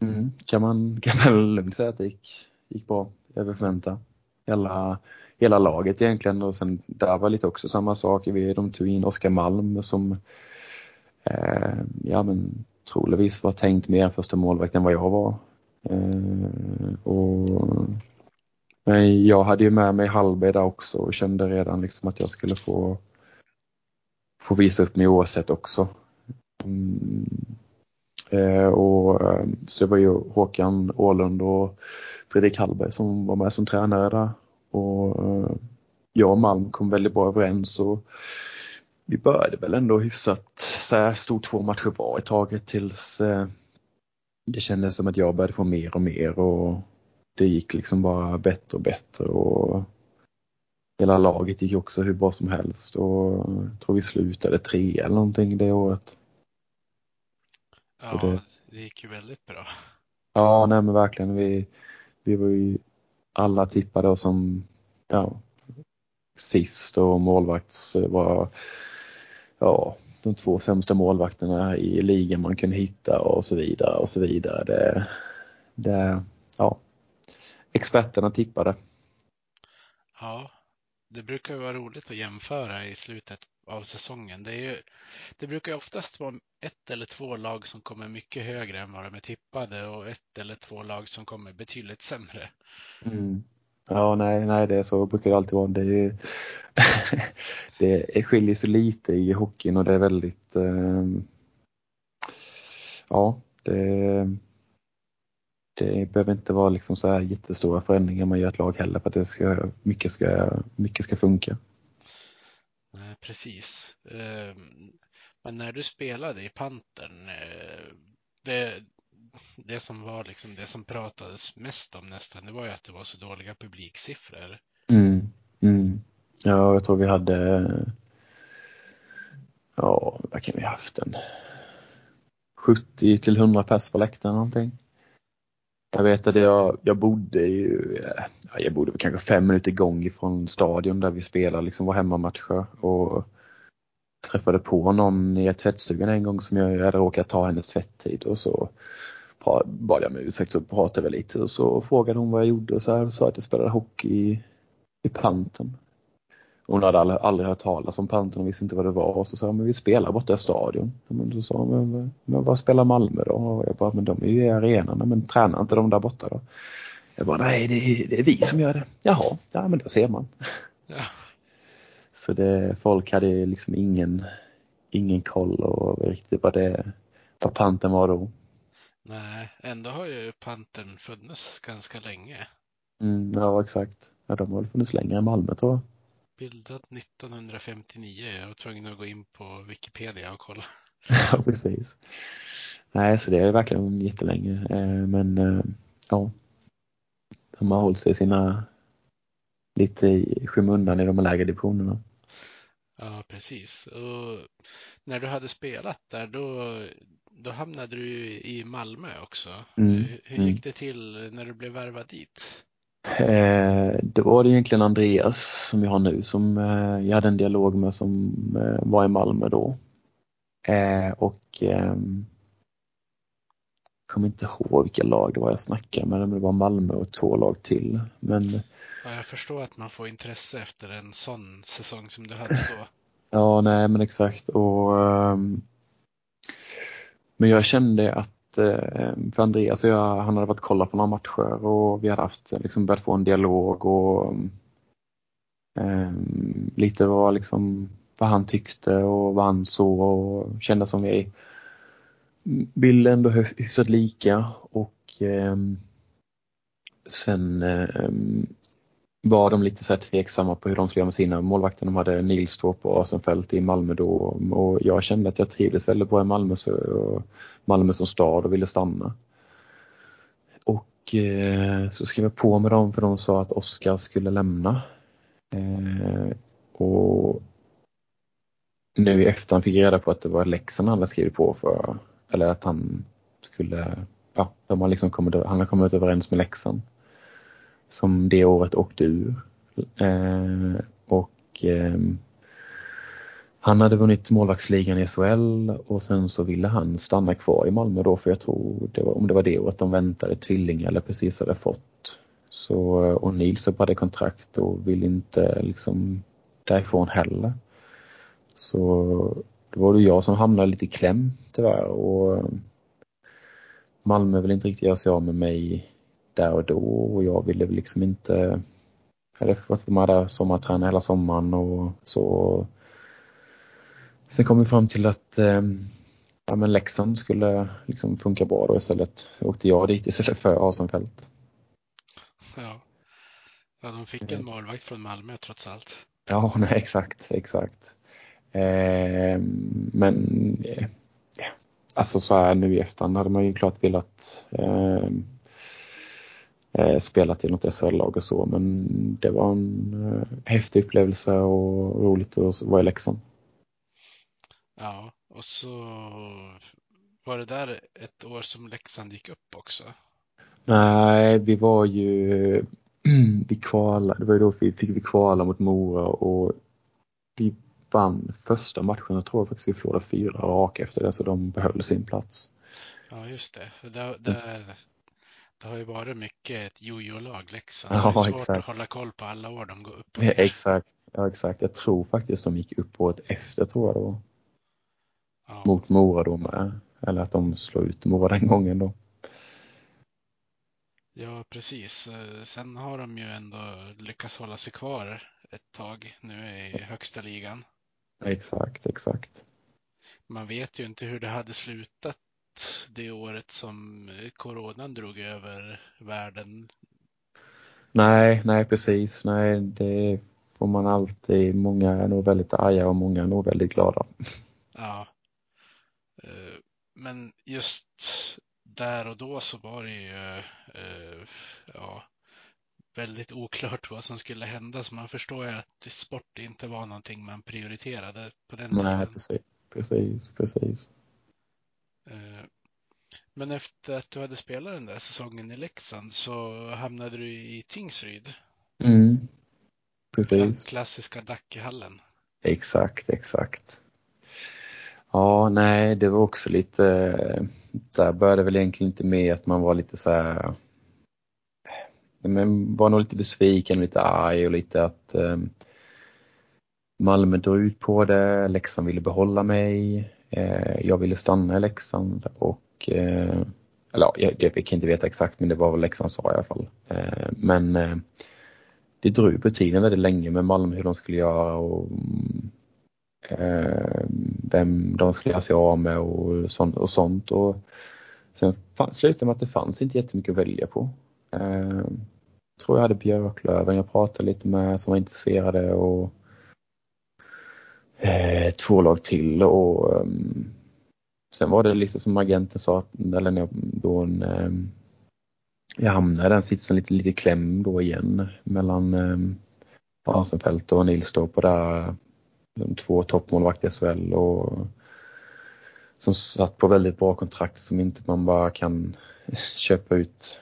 Speaker 2: Mm, kan man kan väl lugnt säga att det gick, gick bra över förväntan. Hela, hela laget egentligen och sen där var lite också samma sak. Vi, de tog in Oskar Malm som eh, ja men troligtvis var tänkt mer första målvakt än vad jag var. Eh, och, men jag hade ju med mig Hallberg där också och kände redan liksom att jag skulle få, få visa upp mig oavsett också. Mm. Eh, och, eh, så det var ju Håkan Ålund och Fredrik Hallberg som var med som tränare där. Och eh, jag och Malm kom väldigt bra överens och vi började väl ändå hyfsat, här, stod två matcher bra i taget tills eh, det kändes som att jag började få mer och mer och det gick liksom bara bättre och bättre och hela laget gick också hur bra som helst och jag tror vi slutade tre eller någonting det året.
Speaker 1: Ja, det, det, gick ju väldigt bra.
Speaker 2: Ja, nej men verkligen. Vi, vi var ju alla tippade oss som ja, sist och målvakts var ja, de två sämsta målvakterna i ligan man kunde hitta och så vidare och så vidare. Det, det, ja, experterna tippade.
Speaker 1: Ja, det brukar vara roligt att jämföra i slutet av säsongen. Det, är ju, det brukar oftast vara ett eller två lag som kommer mycket högre än vad de är tippade och ett eller två lag som kommer betydligt sämre.
Speaker 2: Mm. Ja, nej, nej, det är så brukar det alltid vara. Det, är, det skiljer sig lite i hockeyn och det är väldigt, eh, ja, det, det behöver inte vara liksom så här jättestora förändringar man gör ett lag heller för att det ska, mycket, ska, mycket ska funka.
Speaker 1: Nej, precis. Ehm, men när du spelade i Pantern, eh, det, det som var liksom det som pratades mest om nästan, det var ju att det var så dåliga publiksiffror.
Speaker 2: Mm, mm. Ja, jag tror vi hade ja, vad kan vi haft en 70 till 100 pers på läktaren någonting. Jag vet att jag, jag bodde ju, ja, jag bodde kanske fem minuter gång ifrån stadion där vi spelade liksom våra hemmamatcher och träffade på någon i tvättstugan en gång som jag hade råkat ta hennes tvätttid och så bad jag om ursäkt så pratade vi lite och så frågade hon vad jag gjorde och så här och sa att jag spelade hockey i, i Panten. Hon hade aldrig, aldrig hört talas om Panten och visste inte vad det var. Och så sa hon, men vi spelar borta i stadion. Men då sa hon, men, men vad spelar Malmö då? Och jag bara, men de är ju i arenan. Men tränar inte de där borta då? Jag bara, nej det är, det är vi som gör det. Jaha, ja men då ser man. Ja. Så det, folk hade liksom ingen, ingen koll och riktigt vad det, vad Panten var då.
Speaker 1: Nej, ändå har ju Pantern funnits ganska länge.
Speaker 2: Mm, ja, exakt. Ja, de har väl funnits längre än Malmö tror jag.
Speaker 1: Bildad 1959. Jag var tvungen att gå in på Wikipedia och kolla.
Speaker 2: ja, precis. Nej, så det är verkligen jättelänge. Eh, men eh, ja, de har hållit sig sina lite i skymundan i de lägre divisionerna.
Speaker 1: Ja, precis. Och när du hade spelat där, då, då hamnade du i Malmö också. Mm. Hur, hur gick mm. det till när du blev värvad dit?
Speaker 2: Eh, det var det egentligen Andreas som jag har nu som eh, jag hade en dialog med som eh, var i Malmö då. Och ehm, jag kommer inte ihåg vilka lag det var jag snackade med, det var Malmö och två lag till. Men...
Speaker 1: Ja, jag förstår att man får intresse efter en sån säsong som du hade då.
Speaker 2: ja, nej men exakt. Och, ehm, men jag kände att Eh, för Andreas och jag, han hade varit kolla på några matcher och vi hade haft, eh, liksom börjat få en dialog och um, lite vad, liksom, vad han tyckte och vad han såg och kände som vi ville ändå hyfsat lika och um, sen um, var de lite så här tveksamma på hur de skulle göra med sina målvakter. De hade Nils och Asenfeldt i Malmö då och jag kände att jag trivdes väldigt bra i Malmö, så, Malmö som stad och ville stanna. Och eh, så skrev jag på med dem för de sa att Oskar skulle lämna. Eh, och nu i efterhand fick jag reda på att det var Leksand han hade skrivit på för, eller att han skulle, ja, de har liksom kommit, han har kommit överens med Leksand som det året åkte ur. Eh, och eh, han hade vunnit målvaktsligan i SHL och sen så ville han stanna kvar i Malmö då för jag tror det var, om det var det året de väntade tvillingar eller precis hade fått. Så, eh, och Nils hade kontrakt och ville inte liksom därifrån heller. Så då var det jag som hamnade lite i kläm tyvärr och ehm, Malmö vill inte riktigt göra sig av med mig där och då och jag ville liksom inte hade fått vara där sommarträna hela sommaren och så. Sen kom vi fram till att eh, ja, men Leksand skulle liksom funka bra då istället. Så åkte jag dit istället för Asenfält.
Speaker 1: Ja. ja, de fick en målvakt från Malmö trots allt.
Speaker 2: Ja, nej, exakt, exakt. Eh, men eh, alltså så här nu i efterhand hade man ju klart velat eh, eh, spelat i något SHL-lag och så men det var en eh, häftig upplevelse och roligt att vara i Leksand.
Speaker 1: Ja, och så var det där ett år som Leksand gick upp också?
Speaker 2: Nej, vi var ju, vi kvalade, det var ju då vi fick vi kvala mot Mora och vi vann första matchen, jag tror faktiskt vi förlorade fyra raka efter det så de behöll sin plats.
Speaker 1: Ja, just det. det, det det har ju varit mycket ett jojo-lag Leksand, ja, så det är svårt exakt. att hålla koll på alla år de går upp.
Speaker 2: Ja, exakt, ja, exakt. Jag tror faktiskt de gick upp året efter, tror jag då. Ja. Mot Mora då med. Eller att de slog ut Mora den gången då.
Speaker 1: Ja, precis. Sen har de ju ändå lyckats hålla sig kvar ett tag nu i högsta ligan.
Speaker 2: Exakt, exakt.
Speaker 1: Man vet ju inte hur det hade slutat det året som coronan drog över världen.
Speaker 2: Nej, nej precis. Nej, det får man alltid. Många är nog väldigt arga och många är nog väldigt glada.
Speaker 1: Ja. Eh, men just där och då så var det ju eh, ja, väldigt oklart vad som skulle hända. Så man förstår ju att sport inte var någonting man prioriterade på den
Speaker 2: Nej,
Speaker 1: tiden.
Speaker 2: Precis. precis, precis.
Speaker 1: Eh, men efter att du hade spelat den där säsongen i Leksand så hamnade du i Tingsryd.
Speaker 2: Mm. Precis.
Speaker 1: Klassiska Dackehallen.
Speaker 2: Exakt, exakt. Ja, nej, det var också lite, där började väl egentligen inte med att man var lite så här, men var nog lite besviken, lite arg och lite att eh, Malmö drog ut på det, Leksand ville behålla mig, Eh, jag ville stanna i Leksand och eh, eller ja, jag, jag kan inte veta exakt men det var vad Leksand sa i alla fall. Eh, men det drog på tiden väldigt länge med Malmö hur de skulle göra och vem de skulle göra sig av med och sånt. Och, sånt. och sen slutade med att det fanns inte jättemycket att välja på. Jag tror jag hade Björklöven jag pratade lite med som var intresserade och eh, två lag till och um, sen var det lite som agenten sa, eller när jag, då en, um, jag hamnade i den sitsen lite, lite kläm då igen mellan ehm, um, Asenfelt och Nilstorp och där de två toppmålvakter i SHL och som satt på väldigt bra kontrakt som inte man bara kan köpa ut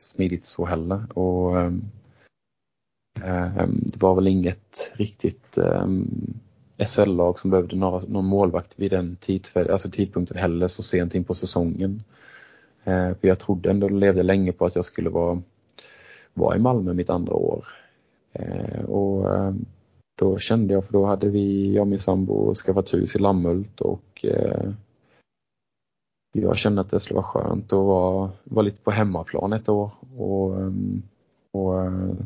Speaker 2: smidigt så heller. Och, um, det var väl inget riktigt um, SHL-lag som behövde några, någon målvakt vid den tidfär, alltså tidpunkten heller så sent in på säsongen. Eh, för jag trodde ändå, levde länge på att jag skulle vara, vara i Malmö mitt andra år. Eh, och eh, då kände jag, för då hade vi, jag och min sambo skaffat hus i Lammhult och eh, jag kände att det skulle vara skönt att vara, vara lite på hemmaplan ett år och, eh, och, och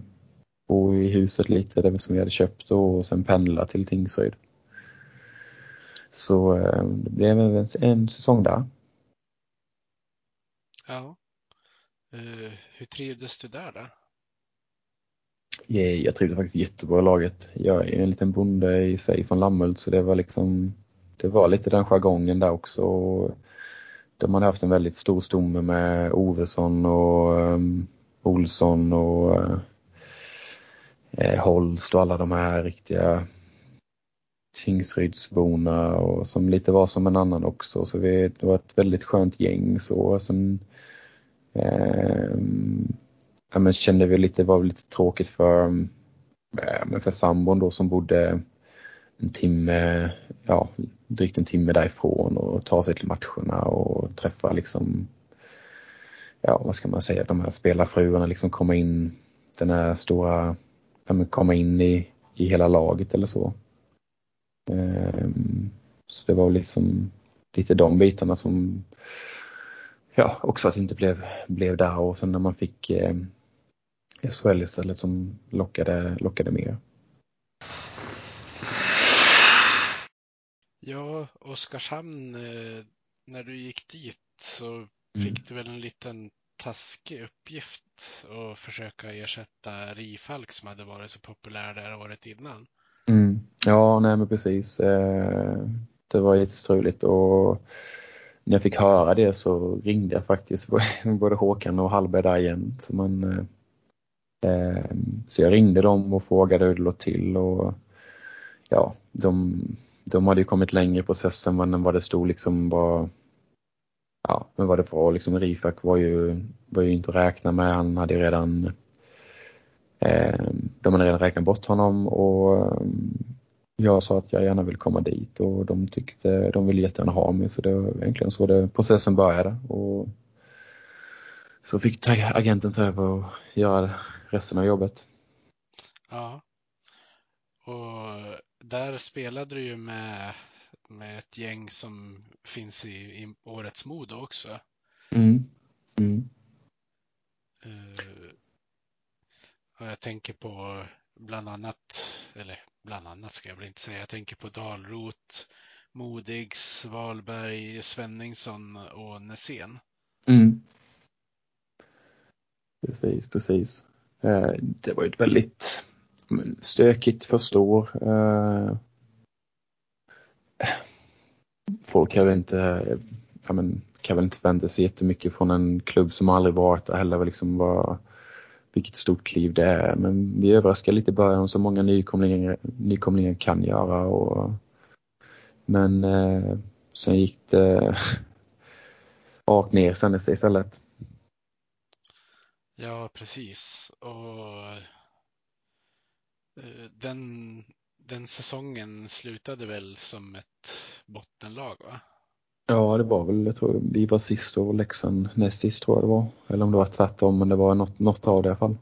Speaker 2: bo i huset lite, det som vi hade köpt och sen pendla till Tingsryd. Så eh, det blev en, en säsong där.
Speaker 1: Ja. Uh, hur trivdes du där då?
Speaker 2: Jag trivdes faktiskt jättebra i laget. Jag är en liten bonde i sig från Lammhult så det var liksom det var lite den jargongen där också. De hade haft en väldigt stor stomme med Ovesson och um, Olsson och uh, Holst och alla de här riktiga Tingsrydsborna och som lite var som en annan också. Så vi, det var ett väldigt skönt gäng så. Sen, eh, ja, men kände vi lite, var lite tråkigt för, eh, men för sambon då som bodde en timme, ja drygt en timme därifrån och ta sig till matcherna och träffa liksom, ja vad ska man säga, de här spelarfruarna liksom komma in, den här stora, ja, men komma in i, i hela laget eller så. Um, så det var liksom lite de bitarna som, ja också att det inte blev, blev där och sen när man fick eh, SHL istället som lockade, lockade mer.
Speaker 1: Ja, Oskarshamn, eh, när du gick dit så fick mm. du väl en liten taskig uppgift att försöka ersätta Rifalk som hade varit så populär där året innan.
Speaker 2: Mm. Ja, nej men precis. Eh, det var jättestruligt och när jag fick höra det så ringde jag faktiskt både Håkan och Hallberg där igen. Så man, eh, eh, så jag ringde dem och frågade hur det låg till och ja, de, de hade ju kommit längre i processen än vad det stod liksom var ja, men vad det var liksom Rifak var ju, var ju inte att räkna med. Han hade redan de hade redan räknat bort honom och jag sa att jag gärna vill komma dit och de tyckte, de ville jättegärna ha mig så det var egentligen så det, processen började och så fick agenten ta över och göra resten av jobbet.
Speaker 1: Ja. Och där spelade du ju med, med ett gäng som finns i, i årets Modo också.
Speaker 2: Mm. Mm.
Speaker 1: Uh, och jag tänker på bland annat, eller bland annat ska jag väl inte säga, jag tänker på Dalrot, Modigs, Wahlberg, Svenningsson och Nässén.
Speaker 2: Mm. Precis, precis. Eh, det var ett väldigt mm, stökigt första år. Eh, folk kan väl inte, ja men, kan väl inte vänta sig jättemycket från en klubb som aldrig varit där heller. Liksom var, vilket stort kliv det är. Men vi överraskar lite i början som många nykomlingar, nykomlingar kan göra. Och, Men eh, sen gick det rakt ner sen istället.
Speaker 1: Ja, precis. Och eh, den, den säsongen slutade väl som ett bottenlag, va?
Speaker 2: Ja, det var väl, jag tror vi var sist och Leksand näst sist tror jag det var. Eller om det var tvärtom, men det var något, något av det i alla fall.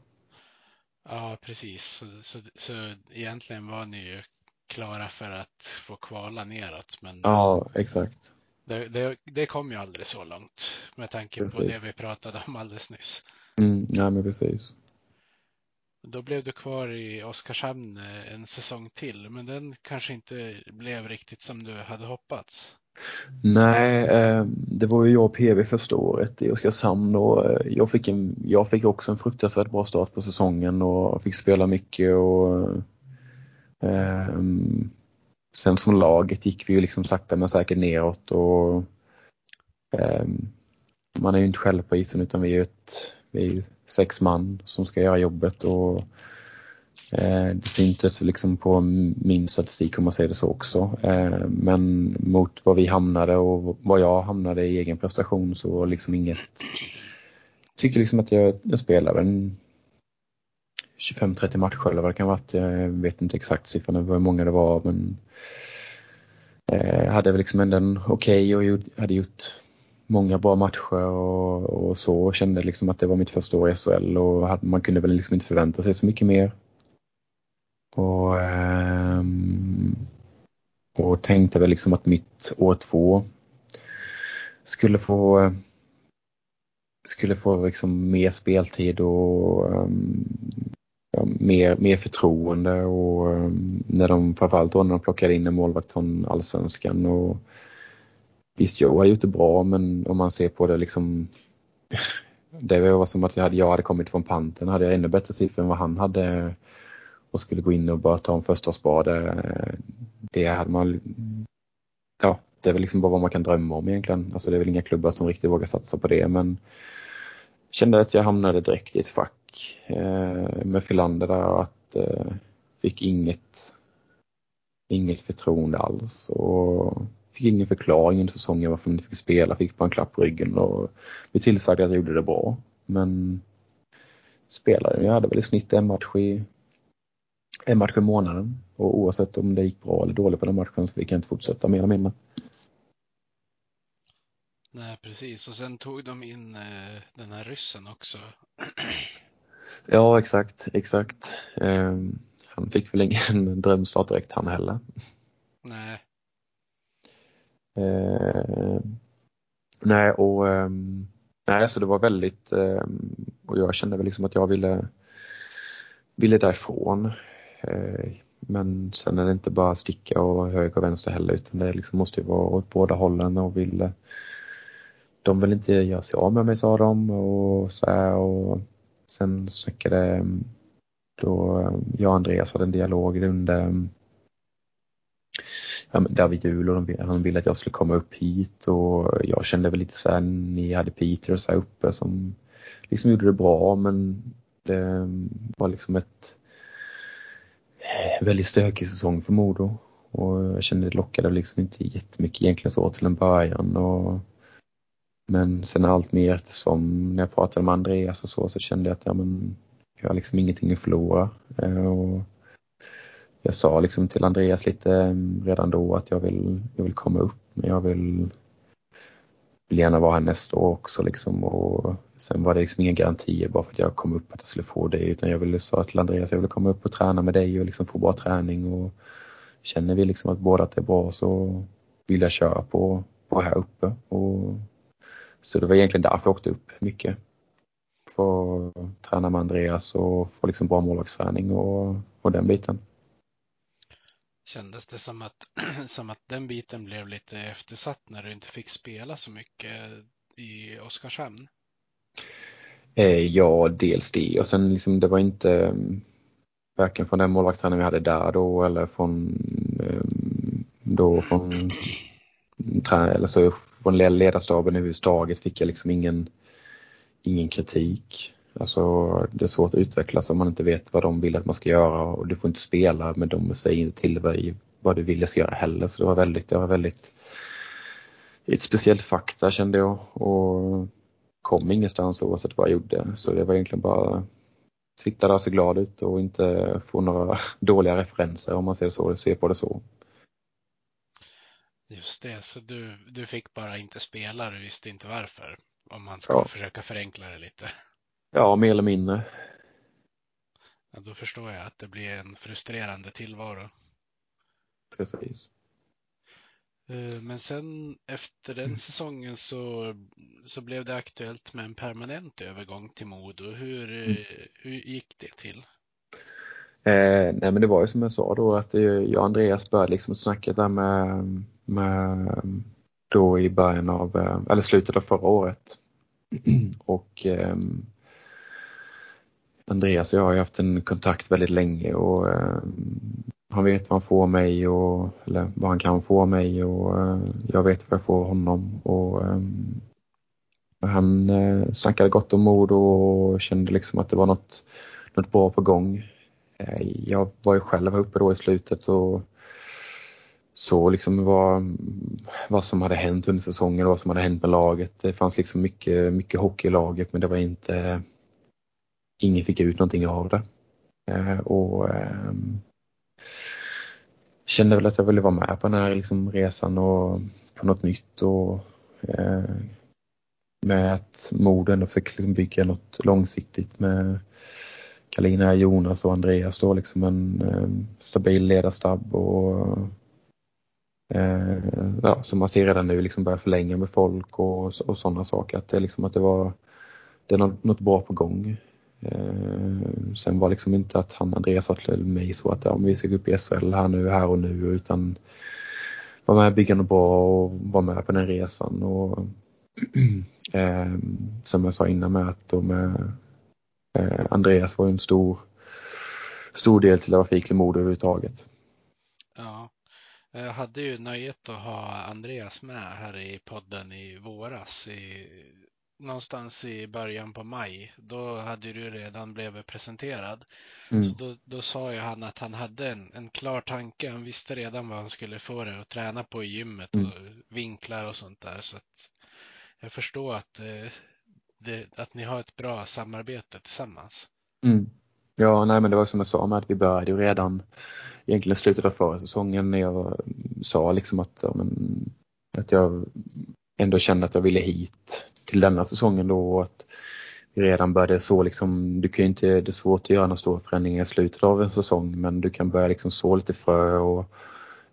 Speaker 1: Ja, precis. Så, så, så egentligen var ni ju klara för att få kvala neråt. Men
Speaker 2: Ja, exakt.
Speaker 1: det, det, det kom ju aldrig så långt med tanke på
Speaker 2: Precis.
Speaker 1: det vi pratade om alldeles nyss.
Speaker 2: Mm, ja, men precis.
Speaker 1: Då blev du kvar i Oskarshamn eh, en säsong till, men den kanske inte blev riktigt som du hade hoppats.
Speaker 2: Nej, eh, det var ju jag och PV första året i Oskarshamn och eh, jag fick, en, jag fick också en fruktansvärt bra start på säsongen och fick spela mycket och um, sen som laget gick vi ju liksom sakta men säkert neråt och um, man är ju inte själv på isen utan vi är ett, vi är ju sex man som ska göra jobbet och Eh, det syntes liksom på min statistik om man säger det så också. Eh, men mot vad vi hamnade och vad jag hamnade i egen prestation så var liksom inget tycker liksom att jag, jag spelade en 25-30 matcher eller vad det kan vara. Jag vet inte exakt siffran över hur många det var men eh, hade väl liksom ändå en okej okay och hade gjort många bra matcher och, och så och kände liksom att det var mitt första år i SHL och man kunde väl liksom inte förvänta sig så mycket mer. Och, ehm, och tänkte väl liksom att mitt år två skulle få skulle få liksom mer speltid och um, ja, mer, mer förtroende. Och um, när de framförallt då när de plockade in en målvakt från allsvenskan och visst Joe hade gjort det bra men om man ser på det liksom det var som att jag hade, jag hade kommit från panten hade jag ännu bättre siffror än vad han hade och skulle gå in och bara ta en första spade. Det hade man ja, det är väl liksom bara vad man kan drömma om egentligen. Alltså det är väl inga klubbar som riktigt vågar satsa på det men kände att jag hamnade direkt i ett fack eh, med Filander där att eh, fick inget inget förtroende alls och fick ingen förklaring under säsongen varför man inte fick spela, fick bara en klapp på ryggen och blev tillsagd att jag gjorde det bra. Men spelade, jag hade väl i snitt en match i en match i månaden och oavsett om det gick bra eller dåligt på den matchen så fick jag inte fortsätta mer eller mindre.
Speaker 1: Nej, precis. Och sen tog de in eh, den här ryssen också.
Speaker 2: Ja, exakt, exakt. Eh, han fick väl ingen drömstart direkt han heller.
Speaker 1: Nej,
Speaker 2: Eh, nej, och ehm, nej, så det var väldigt ehm, och jag kände väl liksom att jag ville ville därifrån. Eh, men sen är det inte bara sticka och höger och vänster heller utan det liksom måste ju vara åt båda hållen och ville eh, de vill inte göra sig av med mig sa de och så här, och sen snackade mm, då eh, jag och Andreas hade en dialog under mm, ja, men vid Jul och de, han ville att jag skulle komma upp hit och jag kände väl lite så här, ni hade Peter och så här uppe som liksom gjorde det bra men det mm, var liksom ett Eh, väldigt stökig säsong för Modo och jag kände det lockade liksom inte jättemycket egentligen så till en början och men sen allt mer eftersom när jag pratade med Andreas och så så kände jag att ja, men, jag har liksom ingenting att förlora. Eh, och jag sa liksom till Andreas lite mm, redan då att jag vill, jag vill komma upp men jag vill, vill gärna vara här nästa år också liksom och sen var det liksom inga garantier bara för att jag kom upp att jag skulle få det utan jag ville sa till Andreas att jag vill komma upp och träna med dig och liksom få bra träning och känner vi liksom att båda att det är bra så vill jag köra på, på här uppe och så det var egentligen därför jag åkte upp mycket. Få träna med Andreas och få liksom bra målvaktsträning och, och den biten
Speaker 1: kändes det som att, som att den biten blev lite eftersatt när du inte fick spela så mycket i Oskarshamn?
Speaker 2: Eh, ja, dels det och sen liksom det var inte mm, varken från den målvaktstränaren vi hade där då eller från mm, då från eller så från ledarstaben överhuvudtaget fick jag liksom ingen, ingen kritik. Alltså det är svårt att utvecklas om man inte vet vad de vill att man ska göra och du får inte spela men de säger inte till dig vad du ville ska göra heller. Så det var väldigt, det var väldigt ett speciellt där kände jag och kom ingenstans oavsett vad jag gjorde. Så det var egentligen bara sitta där och se glad ut och inte få några dåliga referenser om man ser, så, ser på det så.
Speaker 1: Just det, så du, du fick bara inte spela, du visste inte varför? Om man ska
Speaker 2: Ja.
Speaker 1: försöka förenkla det lite.
Speaker 2: Ja, mer eller mindre.
Speaker 1: Ja, då förstår jag att det blir en frustrerande tillvaro.
Speaker 2: Precis.
Speaker 1: Eh, Men sen efter den säsongen så, så blev det aktuellt med en permanent övergång till Modo. Hur, eh, hur gick det till?
Speaker 2: Eh, nej men det var ju som jag sa då att eh, jag och Andreas började liksom snacka där med, med då i början av, eh, eller slutet av förra året. och ehm, Andreas och jag har ju haft en kontakt väldigt länge och eh, han vet vad han får av mig och, eller vad han kan få av mig och eh, jag vet vad jag får av honom. Och, eh, han eh, snackade gott om Modo och kände liksom att det var något, något bra på gång. Jag var ju själv uppe då i slutet och så liksom vad, vad som hade hänt under säsongen och vad som hade hänt med laget. Det fanns liksom mycket, mycket hockey i laget men det var inte, ingen fick ut någonting av det. Eh, och ehm, kände väl att jag ville vara med på den här liksom resan och på något nytt och eh, med att moden ändå försöker liksom, bygga något långsiktigt med Kalina, Jonas och Andreas då liksom en ehm, stabil ledarstab och eh, ja, som man ser redan nu liksom börja förlänga med folk och, och sådana saker. Att det, är liksom att det var det är något, något bra på gång. Eh, sen var liksom inte att han Andreas sa till mig så att ja, vi ska gå upp i SHL här nu, här och nu utan vara med och bygga något bra och vara med på den resan. Och, eh, som jag sa innan med att då med eh, Andreas var ju en stor, stor del till att jag fick Modo överhuvudtaget.
Speaker 1: Ja, jag hade ju nöjet att ha Andreas med här i podden i våras. I, någonstans i början på maj. Då hade du redan blivit presenterad.
Speaker 2: Mm.
Speaker 1: Så då, då sa ju han att han hade en, en klar tanke. Han visste redan vad han skulle få det att träna på i gymmet
Speaker 2: Mm.
Speaker 1: och vinklar och sånt där. Så att jag förstår att, eh, det, att ni har ett bra samarbete tillsammans.
Speaker 2: Mm. Ja, nej men det var som jag sa med att vi började ju redan egentligen slutet av förra säsongen när jag sa liksom att, ja, men, att jag ändå kände att jag ville hit till denna säsongen då och att vi redan började så liksom, du kan ju inte, det är svårt att göra några stora förändringar i slutet av en säsong men du kan börja liksom så lite frö och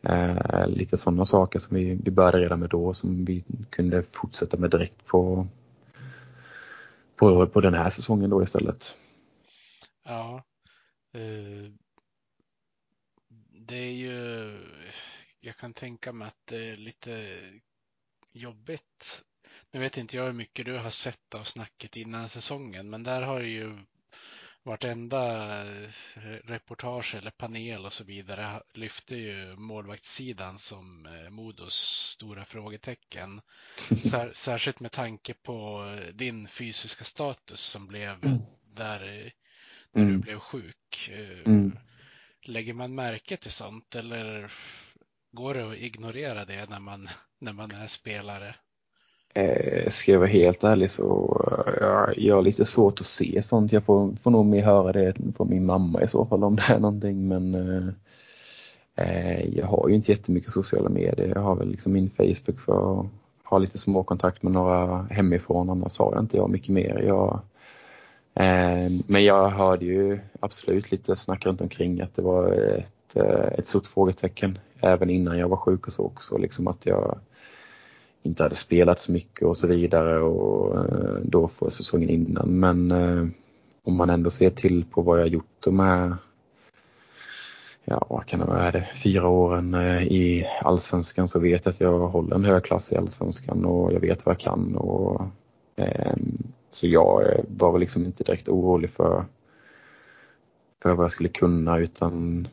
Speaker 2: eh, lite sådana saker som vi, vi började redan med då som vi kunde fortsätta med direkt på, på, på den här säsongen då istället.
Speaker 1: Ja. eh, Det är ju, jag kan tänka mig att det är lite jobbigt. Nu vet inte jag hur mycket du har sett av snacket innan säsongen, men där har det ju vartenda eh, reportage eller panel och så vidare lyfte ju målvaktssidan som eh, Modos stora frågetecken. Sär, särskilt med tanke på eh, din fysiska status som blev där eh, när du
Speaker 2: Mm.
Speaker 1: blev sjuk.
Speaker 2: Mm.
Speaker 1: Lägger man märke till sånt eller går det att ignorera det när man, när man är spelare?
Speaker 2: Eh, ska jag vara helt ärlig så eh, ja, jag, har lite svårt att se sånt. Jag får, får nog mer höra det från min mamma i så fall om det är någonting men eh, eh, jag har ju inte jättemycket sociala medier. Jag har väl liksom min Facebook för att ha lite småkontakt med några hemifrån annars har jag inte jag mycket mer. Jag, eh, men jag hörde ju absolut lite snack runt omkring att det var ett, eh, ett stort frågetecken även innan jag var sjuk och så också liksom att jag inte hade spelat så mycket och så vidare och eh, då för säsongen innan. Men eh, om man ändå ser till på vad jag gjort de här, ja vad kan det vara, är det, fyra åren eh, i allsvenskan så vet jag att jag håller en hög klass i allsvenskan och jag vet vad jag kan och eh, så jag eh, var väl liksom inte direkt orolig för, för vad jag skulle kunna utan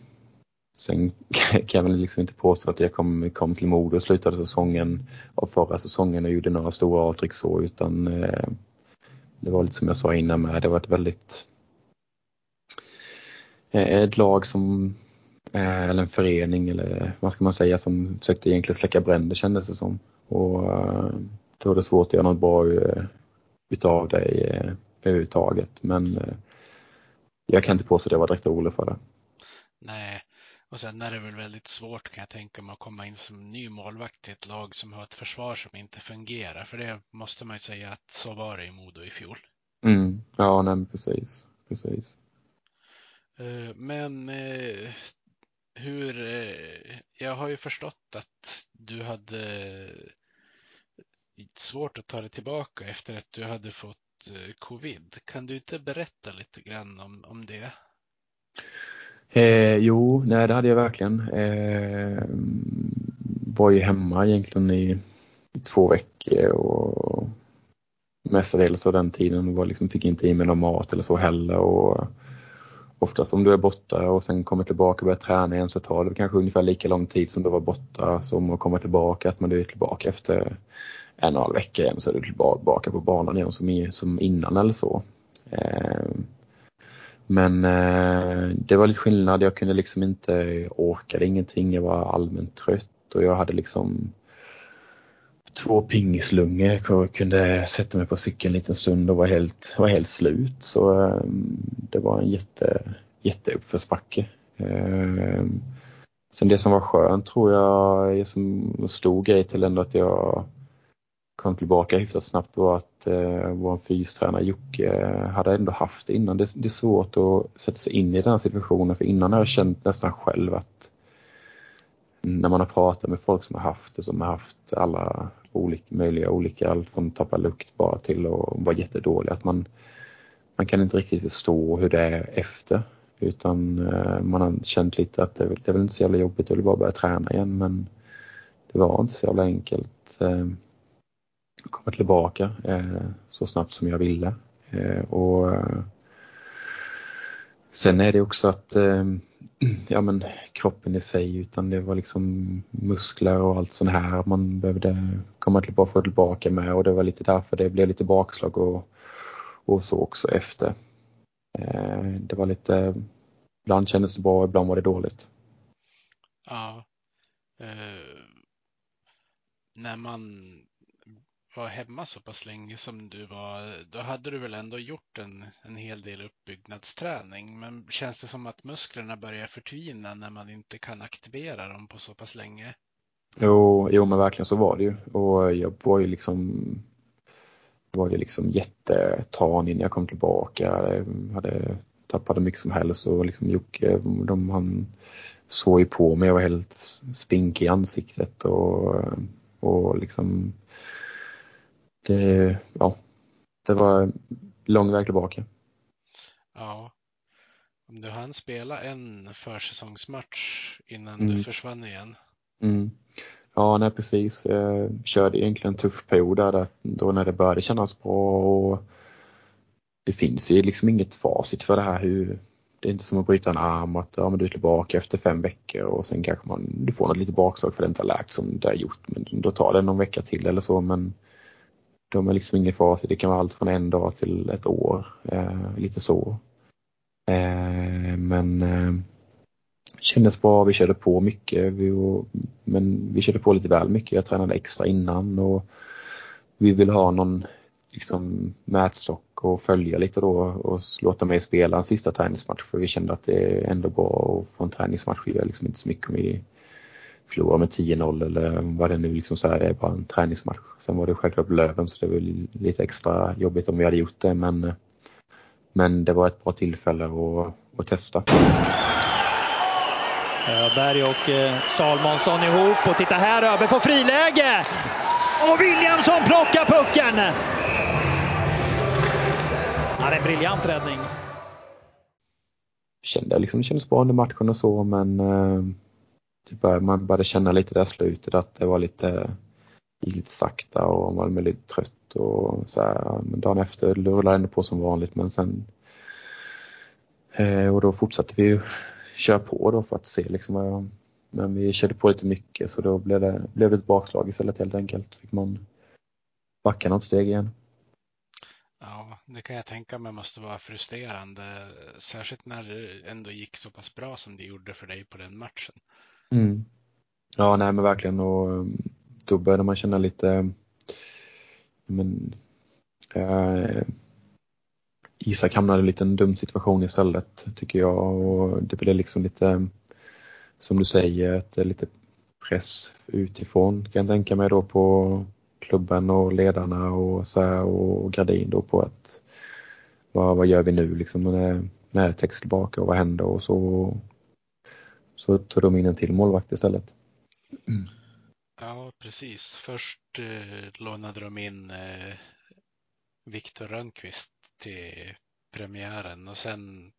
Speaker 2: Sen kan jag väl liksom inte påstå att jag kom, kom till Modo och slutade säsongen av förra säsongen och gjorde några stora avtryck så utan eh, det var lite som jag sa innan med, det var ett väldigt eh, ett lag som Eh, eller en förening eller vad ska man säga som försökte egentligen släcka bränder kändes det som. Och eh, då var det svårt att göra något bra eh, utav det eh, överhuvudtaget. Men eh, jag kan inte påstå att jag var direkt orolig för det.
Speaker 1: Nej, och sen är det väl väldigt svårt kan jag tänka mig att komma in som ny målvakt i ett lag som har ett försvar som inte fungerar. För det måste man ju säga att så var det i Modo i fjol.
Speaker 2: Mm, ja, nej, precis. precis.
Speaker 1: Eh, men eh, hur, eh, jag har ju förstått att du hade svårt att ta dig tillbaka efter att du hade fått covid. Kan du inte berätta lite grann om, om det?
Speaker 2: Eh, jo, nej det hade jag verkligen. Eh, var ju hemma egentligen i, i två veckor och mestadels av den tiden var liksom, fick inte i mig någon mat eller så heller. Och oftast om du är borta och sen kommer tillbaka och börjar träna igen så tar det kanske ungefär lika lång tid som du var borta som att komma tillbaka. Att man är tillbaka efter en och en halv vecka igen så är du tillbaka på banan igen som, som innan eller så. Eh, men eh, det var lite skillnad. Jag kunde liksom inte, orkade ingenting. Jag var allmänt trött och jag hade liksom två pingislungor och kunde sätta mig på cykeln en liten stund och var helt, var helt slut. Så eh, det var en jätte, jätteuppförsbacke. Eh, sen det som var skönt tror jag, som stor grej till ändå att jag kom tillbaka hyfsat snabbt var att eh, vår fystränare Jocke eh, hade ändå haft det innan. Det, det, är svårt att sätta sig in i den här situationen för innan har jag känt nästan själv att när man har pratat med folk som har haft det, som har haft alla olika, möjliga olika, allt från tappa lukt bara till att vara jättedålig, att man, man kan inte riktigt förstå hur det är efter. Utan eh, man har känt lite att det, det är väl inte så jävla jobbigt, jag vill bara börja träna igen men det var inte så jävla enkelt. Eh, komma tillbaka eh, så snabbt som jag ville. Eh, och Sen är det också att eh, ja, men kroppen i sig utan det var liksom muskler och allt sånt här man behövde komma tillbaka, få tillbaka med och det var lite därför det blev lite bakslag och, och så också efter. Eh, det var lite, ibland kändes det bra, ibland var det dåligt.
Speaker 1: Ja. Eh, när man var hemma så pass länge som du var, då hade du väl ändå gjort en, en hel del uppbyggnadsträning. Men känns det som att musklerna börjar förtvina när man inte kan aktivera dem på så pass länge?
Speaker 2: Jo, jo men verkligen så var det ju. Och jag var ju liksom var ju liksom jättetanig när jag kom tillbaka. Jag hade tappade mycket som helst och liksom Jocke, de, han såg ju på mig. Jag var helt spinkig i ansiktet och, och liksom det, ja, det var lång väg tillbaka.
Speaker 1: Ja. Om du hann spela en försäsongsmatch innan mm. du försvann igen.
Speaker 2: Mm. Ja, nej precis. Jag körde egentligen en tuff period där då när det började kännas bra och det finns ju liksom inget facit för det här hur det är inte som att bryta en arm att ja, men du är tillbaka efter fem veckor och sen kanske man, du får något lite bakslag för det inte har läkt som det har gjort men då tar det någon vecka till eller så men de är liksom ingen facit. Det kan vara allt från en dag till ett år. Eh, lite så. Eh, men eh, kändes bra. Vi körde på mycket. Vi, men vi körde på lite väl mycket. Jag tränade extra innan och vi vill ha någon liksom, mätstock och följa lite då och låta mig spela en sista träningsmatch för vi kände att det är ändå bra att få en träningsmatch. Vi gör liksom inte så mycket om vi förlora med 10-0 eller vad det nu liksom så här, det är bara en träningsmatch. Sen var det självklart Löven så det var lite extra jobbigt om vi hade gjort det men, men det var ett bra tillfälle att, att testa.
Speaker 3: Öberg och eh, Salmonsson ihop och titta här Öberg får friläge! Och Williamson plockar pucken! Ja, det är en briljant räddning.
Speaker 2: Kände liksom, det kändes bra under matchen och så men Typ, eh, man började känna lite där slutet att det var lite, lite sakta och man var lite trött och så här. Men dagen efter rullade det på som vanligt men sen eh, och då fortsatte vi ju köra på då för att se liksom vad jag, men vi körde på lite mycket så då blev det, blev det ett bakslag istället helt enkelt. Fick man backa något steg igen.
Speaker 1: Ja, det kan jag tänka mig måste vara frustrerande. Särskilt när det ändå gick så pass bra som det gjorde för dig på den matchen.
Speaker 2: Mm. Ja, nej men verkligen. Och ehm, då började man känna lite men eh, Isak hamnade i en liten dum situation istället tycker jag. Och det blev liksom lite som du säger, ett, lite press utifrån kan jag tänka mig då på klubben och ledarna och så här, och Gradin då på att vad, vad gör vi nu liksom? När, när text tillbaka och vad händer och så? Så tog de in en till målvakt istället.
Speaker 1: Mm. Ja, precis. Först eh, lånade de in eh, Viktor Rönnqvist till premiären och sen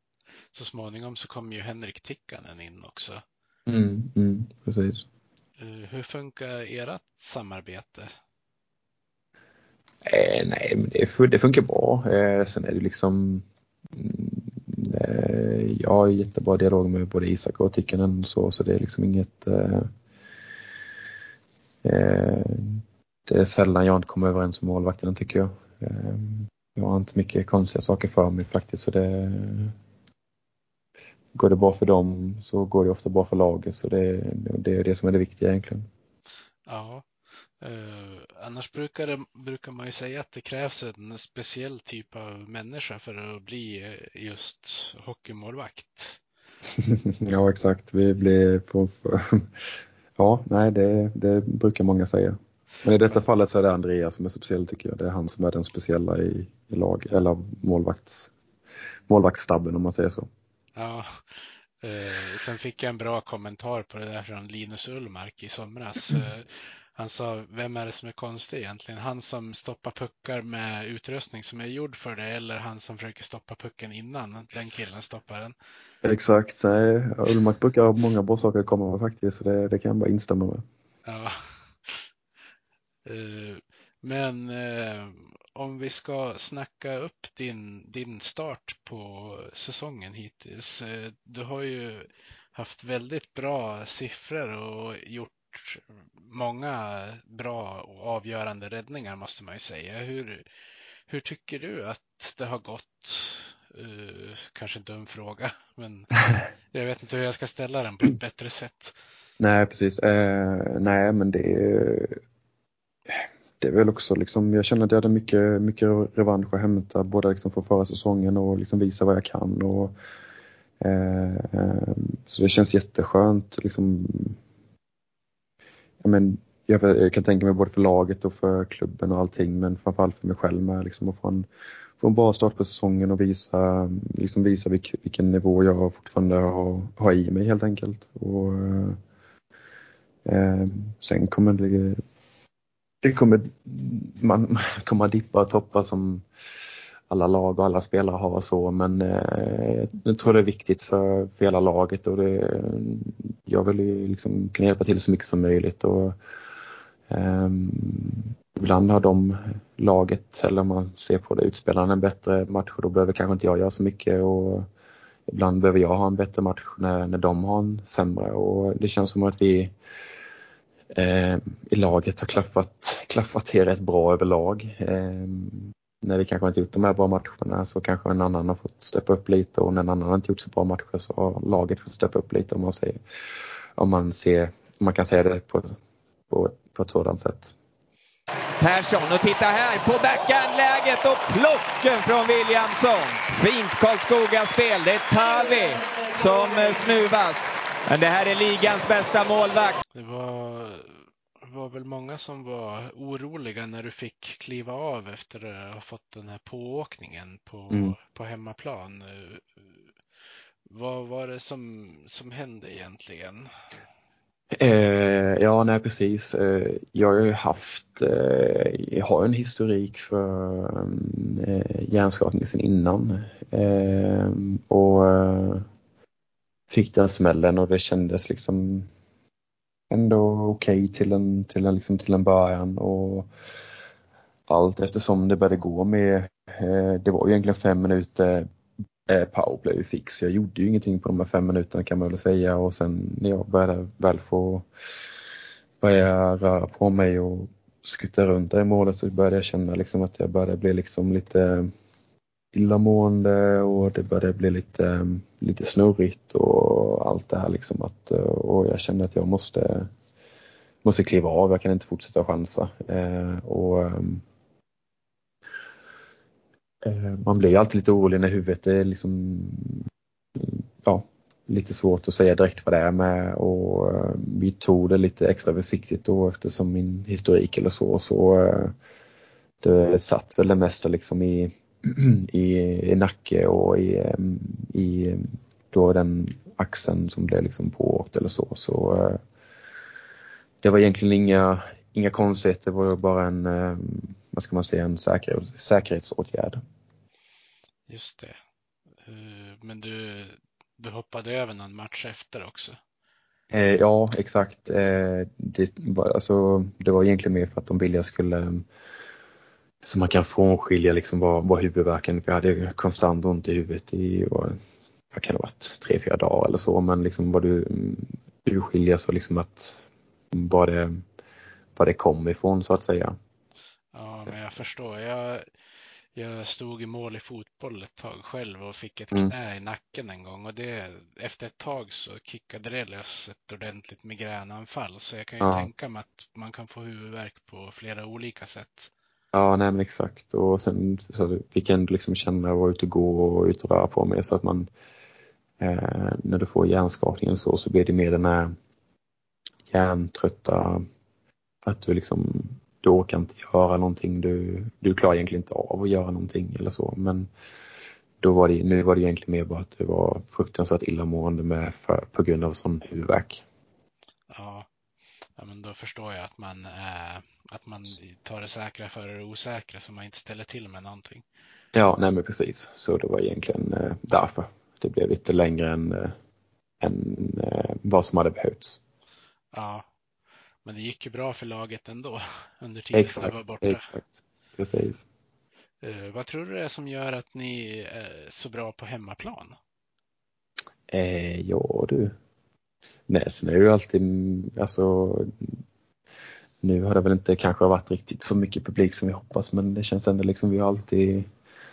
Speaker 1: så småningom så kom ju Henrik Tikkanen in också.
Speaker 2: Mm, mm, precis.
Speaker 1: Eh, hur funkar ert samarbete?
Speaker 2: Eh, nej, men det, det funkar bra. Eh, sen är det liksom mm, Eh, jag har jättebra dialog med både Isak och Tikkanen så, så det är liksom inget eh, eh, det är sällan jag inte kommer överens med målvakterna tycker jag. Eh, jag har inte mycket konstiga saker för mig faktiskt så det Går det bra för dem så går det ofta bra för laget så det, det är det som är det viktiga egentligen.
Speaker 1: Ja, Uh, annars brukar, det, brukar man ju säga att det krävs en speciell typ av människa för att bli eh, just hockeymålvakt.
Speaker 2: ja, exakt. Vi blir på... ja, nej, det, det brukar många säga. Men i detta fallet så är det Andreas som är speciell tycker jag. Det är han som är den speciella i, i lag, eller målvakts, målvaktsstabben om man säger så.
Speaker 1: Ja, eh, sen fick jag en bra kommentar på det där från Linus Ullmark i somras. Eh, han sa, vem är det som är konstig egentligen? Han som stoppar puckar med utrustning som är gjord för det eller han som försöker stoppa pucken innan den killen stoppar den?
Speaker 2: Exakt, nej, Ullmark brukar ha många bra saker att komma med faktiskt, så det, det kan jag bara instämma med.
Speaker 1: Ja. Eh, men eh, om vi ska snacka upp din, din start på säsongen hittills. Eh, du har ju haft väldigt bra siffror och gjort många bra och avgörande räddningar måste man ju säga. Hur, hur tycker du att det har gått? Uh, kanske en dum fråga, men jag vet inte hur jag ska ställa den på ett bättre sätt.
Speaker 2: Nej, precis. Eh, nej, men det är, det är väl också liksom, jag känner att jag hade mycket, mycket revansch att hämta, både liksom från förra säsongen och liksom visa vad jag kan. Och, eh så det känns jätteskönt liksom, men, jag, jag, kan tänka mig både för laget och för klubben och allting men framförallt för mig själv med liksom, att få en, få en bra start på säsongen och visa, liksom visa vilk, vilken nivå jag fortfarande har, har i mig helt enkelt. Och, eh, eh sen kommer det, det kommer, man kommer dippa och toppa som alla lag och alla spelare har så men eh, jag tror det är viktigt för, för hela laget och det, jag vill ju liksom kunna hjälpa till så mycket som möjligt och eh, ibland har de laget, eller om man ser på det, utspelarna en bättre match och då behöver kanske inte jag göra så mycket och ibland behöver jag ha en bättre match när, när de har en sämre och det känns som att vi eh, i laget har klaffat, klaffat till rätt bra överlag. Eh, när vi kanske inte gjort de här bra matcherna så kanske en annan har fått steppa upp lite och när en annan inte gjort så bra matcher så har laget fått steppa upp lite om man, säger, om man, ser, om man kan säga det på, på, på ett sådant sätt.
Speaker 4: Persson och titta här på backhandläget och plocken från Williamson. Fint Karlskoga-spel. Det är Tavi som snuvas. Men det här är ligans bästa målvakt.
Speaker 1: Det var var väl många som var oroliga när du fick kliva av efter att ha fått den här pååkningen på, mm. på hemmaplan. Vad var det som, som hände egentligen?
Speaker 2: Eh, ja, nej precis. Eh, jag har ju haft, eh, jag har en historik för eh, hjärnskakning sedan innan. Eh, och eh, fick den smällen och det kändes liksom ändå okej okay till, en, till, en, liksom till en början och allt eftersom det började gå med, eh, det var ju egentligen fem minuter eh, powerplay vi fick så jag gjorde ju ingenting på de här fem minuterna kan man väl säga. Och sen när jag började väl få börja röra på mig och skutta runt där i målet så började jag känna liksom att jag började bli liksom lite illamående och det började bli lite, ehm, lite snurrigt och allt det här liksom att, eh, och jag kände att jag måste, måste kliva av, jag kan inte fortsätta chansa. Eh, och, ehm, eh, man blir alltid lite orolig när huvudet är liksom, ja, lite svårt att säga direkt vad det är med och ehm, vi tog det lite extra försiktigt då eftersom min historik eller så, så eh, det satt väl det mesta liksom i i, i nacke och i, i då den axeln som blev liksom pååkt eller så. Så eh, det var egentligen inga, inga konstigheter, det var bara en, eh, vad ska man säga, en säker, säkerhetsåtgärd.
Speaker 1: Just det. Eh, men du, du hoppade över någon match efter också?
Speaker 2: Ja, exakt. Det var, alltså, det var egentligen mer för att de ville jag skulle så man kan frånskilja liksom vad, vad huvudvärken, för jag hade konstant ont i huvudet i, vad, vad kan det varit, tre, fyra dagar eller så, men liksom vad du urskiljer så liksom att vad det, vad det kom ifrån så att säga.
Speaker 1: Ja, men jag förstår. Jag, jag stod i mål i fotboll ett tag själv och fick ett
Speaker 2: Mm.
Speaker 1: knä i nacken en gång och det, efter ett tag så kickade det lös ett ordentligt migränanfall. Så jag kan ju
Speaker 2: Ja.
Speaker 1: tänka mig att man kan få huvudvärk på flera olika sätt.
Speaker 2: Ja, nej men exakt. Och sen så fick jag ändå liksom känna och vara ute och gå och ut och röra på mig så att man eh, när du får hjärnskakning så, så blir det mer den här hjärntrötta, att du liksom, du orkar inte göra någonting, du, du klarar egentligen inte av att göra någonting eller så. Men då var det, nu var det egentligen mer bara att det var fruktansvärt illamående med för, på grund av sån huvudvärk.
Speaker 1: Ja, ja men då förstår jag att man, eh, att man tar det säkra före det osäkra så man inte ställer till med någonting.
Speaker 2: Ja, nej men precis. Så det var egentligen eh, därför. Det blev lite längre än, eh, än eh, vad som hade behövts.
Speaker 1: Ja, men det gick ju bra för laget ändå under tiden du
Speaker 2: Exakt,
Speaker 1: var borta.
Speaker 2: exakt. Precis.
Speaker 1: Eh, vad tror du det är som gör att ni är så bra på hemmaplan?
Speaker 2: Eh, ja du. Nej, sen är det ju alltid, alltså nu har det väl inte kanske varit riktigt så mycket publik som vi hoppas men det känns ändå liksom vi har alltid,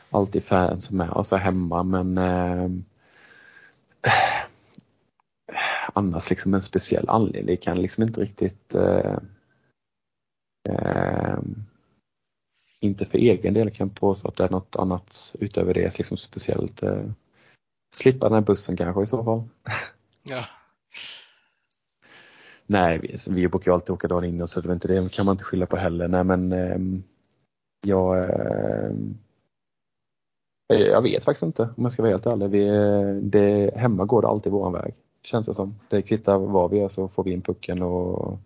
Speaker 2: alltid fans med oss här hemma men eh, annars liksom en speciell anledning det kan liksom inte riktigt eh, eh, inte för egen del kan jag påstå att det är något annat utöver det liksom speciellt. Eh, slippa den här bussen kanske i så fall.
Speaker 1: Ja,
Speaker 2: Nej, vi, vi brukar ju alltid åka dagen innan så det, är inte det kan man inte skylla på heller. Nej men eh, jag, eh, jag vet faktiskt inte om jag ska vara helt ärlig. Vi, det, hemma går det alltid våran väg. Känns det som. Det kvittar vad vi gör så får vi in pucken och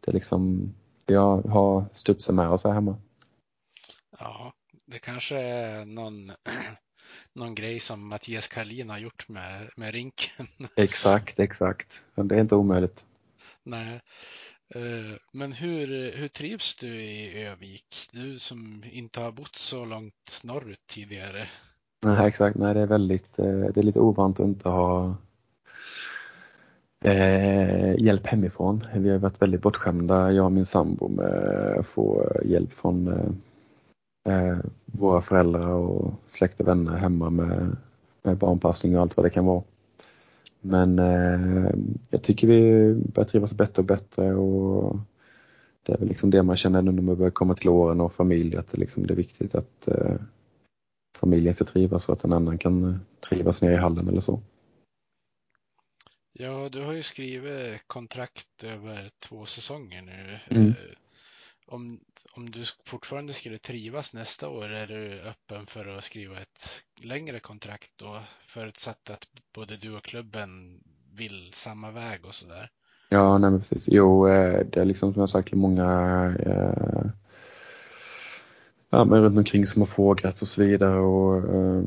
Speaker 2: det är liksom, vi har, har studsen med oss här hemma.
Speaker 1: ja, det kanske är någon, någon grej som Mattias Karlin har gjort med, med rinken.
Speaker 2: Exakt, exakt. Det är inte omöjligt.
Speaker 1: Nej. Eh, men hur, hur trivs du i Övik? Du som inte har bott så långt norrut tidigare.
Speaker 2: Nej, exakt. Nej, det är väldigt, eh, det är lite ovant att inte ha eh, hjälp hemifrån. Vi har varit väldigt bortskämda, jag och min sambo, med att få hjälp från eh, eh, våra föräldrar och släkt och vänner hemma med, med barnpassning och allt vad det kan vara. Men eh, jag tycker vi börjar trivas bättre och bättre och det är väl liksom det man känner nu när man börjar komma till åren och familj, att det, liksom, det är viktigt att eh, familjen ska trivas och att en annan kan eh, trivas nere i hallen eller så.
Speaker 1: Ja, du har ju skrivit kontrakt över två säsonger nu.
Speaker 2: Mm.
Speaker 1: Om, om du fortfarande skulle trivas nästa år, är du öppen för att skriva ett längre kontrakt då? Förutsatt att både du och klubben vill samma väg och sådär.
Speaker 2: Ja, nej men precis. Jo, eh, det är liksom som jag sagt många eh, ja, men runt omkring som har frågat och så vidare och eh,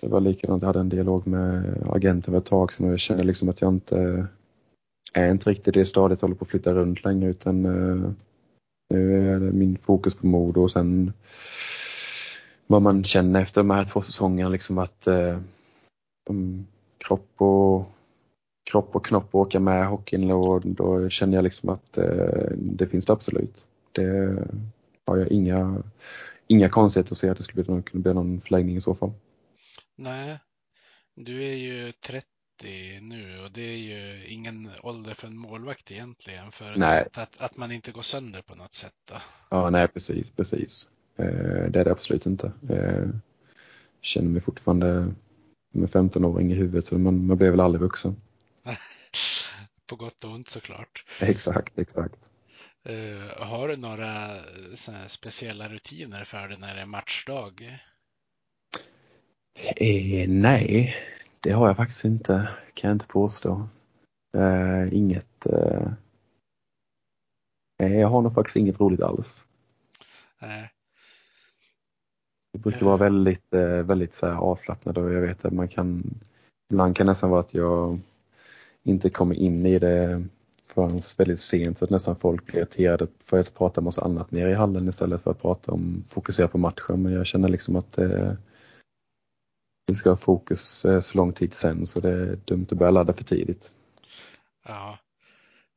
Speaker 2: det var likadant. Jag hade en dialog med agenten för ett tag sedan och jag känner liksom att jag inte är inte riktigt i det stadiet håller på att flytta runt längre utan eh, nu är det min fokus på Modo och sen vad man känner efter de här två säsongerna liksom att eh, kropp och kropp och knopp och åka med hockeyn och då känner jag liksom att eh, det finns det absolut. Det har jag inga, inga konstigheter att se att det skulle kunna bli någon förlängning i så fall.
Speaker 1: Nej, du är ju 30 nu och det är ju ingen ålder för en målvakt egentligen förutsatt att, att man inte går sönder på något sätt. Då.
Speaker 2: Ja, nej precis, precis. Eh, det är det absolut inte. Eh, känner mig fortfarande med 15-åring i huvudet så man, man blev väl aldrig vuxen.
Speaker 1: på gott och ont såklart.
Speaker 2: Exakt, exakt.
Speaker 1: Uh, har du några speciella rutiner för det när det är matchdag?
Speaker 2: Eh, nej, det har jag faktiskt inte, kan jag inte påstå. Uh, inget. Uh, jag har nog faktiskt inget roligt alls.
Speaker 1: Nej.
Speaker 2: Det brukar vara väldigt, väldigt så här avslappnat och jag vet att man kan, ibland kan nästan vara att jag inte kommer in i det förrän väldigt sent så att nästan folk blir irriterade för att prata om oss annat nere i hallen istället för att prata om, fokusera på matchen. Men jag känner liksom att det, vi ska ha fokus eh, så lång tid sen så det är dumt att börja ladda för tidigt.
Speaker 1: Ja.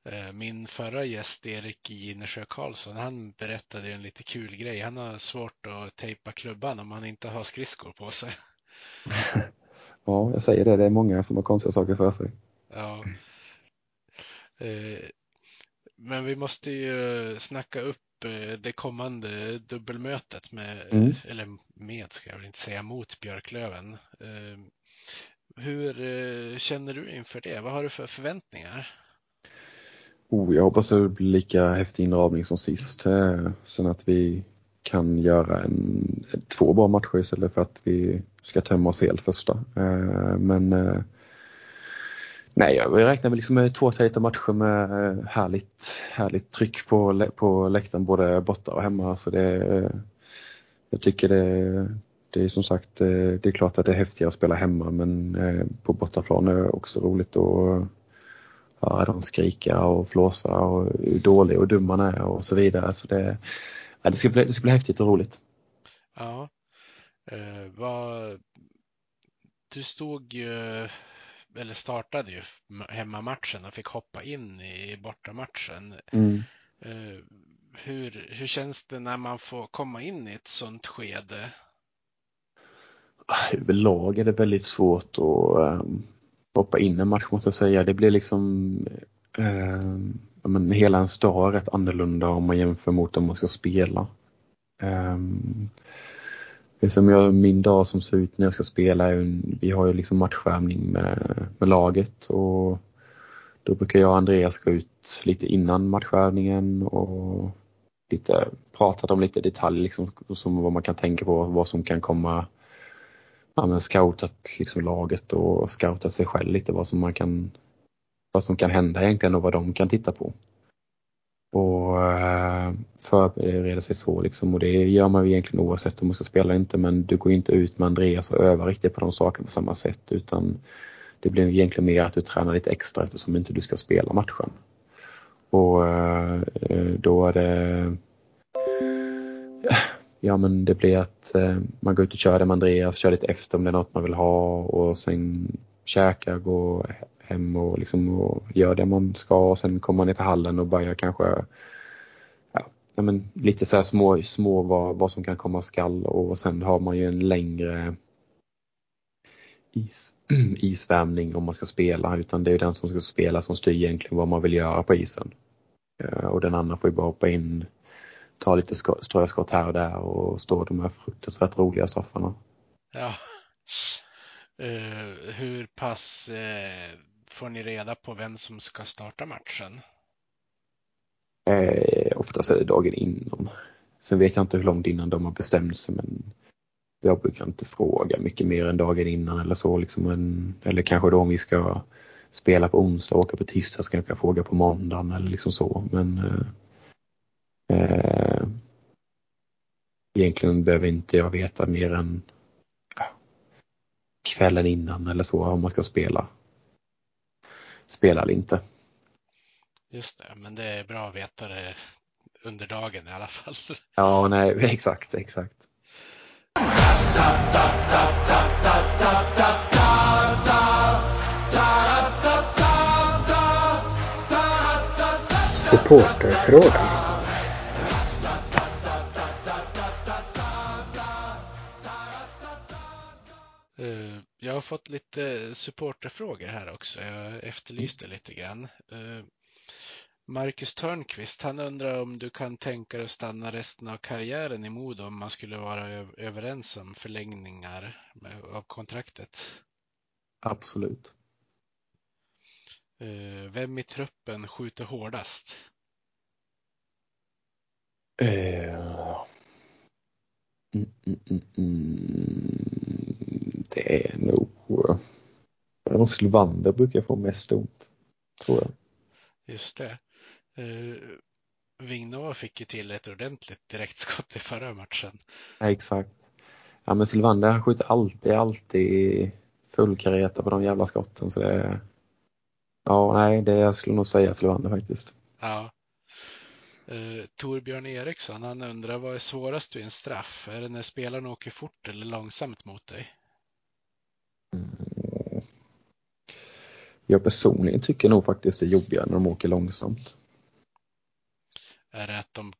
Speaker 1: Eh, min förra gäst Erik Ginesjö Karlsson, han berättade en lite kul grej. Han har svårt att tejpa klubban om han inte har skridskor på sig.
Speaker 2: ja, jag säger det. Det är många som har konstiga saker för sig.
Speaker 1: Ja. Eh, men vi måste ju snacka upp det kommande dubbelmötet med, mm. eller med ska jag väl inte säga, mot Björklöven. Eh, hur känner du inför det? Vad har du för förväntningar?
Speaker 2: Oh, jag hoppas att det blir lika häftig inramning som sist. Sen att vi kan göra en, två bra matcher istället för att vi ska tömma oss helt första. Men Nej, jag räknar med liksom med två tajta matcher med eh, härligt, härligt tryck på, på läktaren både borta och hemma. Så det, eh, jag tycker det, det är som sagt, eh, det är klart att det är häftigare att spela hemma men på bortaplan är det också roligt att höra dem skrika och flåsa och hur dålig och dum man är och så vidare. Så det, ja, det, ska bli, det ska bli häftigt och roligt.
Speaker 1: Ja, eh, vad, du stod ju eller startade ju hemmamatchen och fick hoppa in i bortamatchen.
Speaker 2: Mm.
Speaker 1: Uh, hur, hur känns det när man får komma in i ett sånt skede?
Speaker 2: Överlag är det väldigt svårt att um, hoppa in i en match måste jag säga. Det blir liksom um, men hela ens dag rätt annorlunda om man jämför mot om man ska spela. Um, det som jag, min dag som ser ut när jag ska spela, är, vi har ju liksom matchskärmning med, med laget och då brukar jag och Andreas gå ut lite innan matchskärmningen och lite, pratat om lite detaljer liksom, som vad man kan tänka på, vad som kan komma, ja men scoutat liksom laget och scoutat sig själv lite, vad som man kan, vad som kan hända egentligen och vad de kan titta på och eh, förbereda sig så liksom och det gör man ju egentligen oavsett om man ska spela eller inte men du går inte ut med Andreas och övar riktigt på de sakerna på samma sätt utan det blir egentligen mer att du tränar lite extra eftersom inte du ska spela matchen. Och eh, då är det Ja men det blir att eh, man går ut och kör det med Andreas, kör lite efter om det är något man vill ha och sen käkar, gå hem och, liksom, och gör det man ska och sen kommer man ner till hallen och börjar kanske ja, men lite så här små, små vad, vad som kan komma skall och sen har man ju en längre is, isvärmning om man ska spela utan det är den som ska spela som styr egentligen vad man vill göra på isen. Eh, och den andra får ju bara hoppa in, ta lite ströskott här och där och stå de här fruktansvärt roliga straffarna.
Speaker 1: Ja. Uh, hur pass uh, får ni reda på vem som ska starta matchen?
Speaker 2: Eh, oftast är det dagen innan. Sen vet jag inte hur långt innan de har bestämt sig men jag brukar inte fråga mycket mer än dagen innan eller så liksom. En, eller kanske då om vi ska spela på onsdag och åka på tisdag så kanske jag fråga på måndagen eller liksom så. Men eh, eh, egentligen behöver inte jag veta mer än kvällen innan eller så om man ska spela spela eller inte.
Speaker 1: Just det, men det är bra att veta det under dagen i alla fall.
Speaker 2: Ja, nej, exakt, exakt.
Speaker 5: Supporterfrågan.
Speaker 1: Fått lite supporterfrågor här också. Jag efterlyste lite grann. Eh, Marcus Törnqvist, han undrar om du kan tänka dig att stanna resten av karriären i Modo om man skulle vara överens om förlängningar av kontraktet?
Speaker 2: Absolut.
Speaker 1: Eh, vem i truppen skjuter hårdast?
Speaker 2: Uh, mm, mm, mm, det är nog... Uh, Sylvander brukar få mest ont, tror jag.
Speaker 1: Just det. Uh, Vignova fick ju till ett ordentligt direktskott i förra matchen.
Speaker 2: Ja, exakt. Ja, men Sylvander han skjuter alltid, alltid full kareta på de jävla skotten så det Ja, nej, det jag skulle nog säga Sylvander faktiskt.
Speaker 1: Ja. Uh, Torbjörn Eriksson, han undrar vad är svårast vid en straff? Är det när spelaren åker fort eller långsamt mot dig?
Speaker 2: Mm. Jag personligen tycker nog faktiskt det är jobbigare när de åker långsamt.
Speaker 1: Är det att de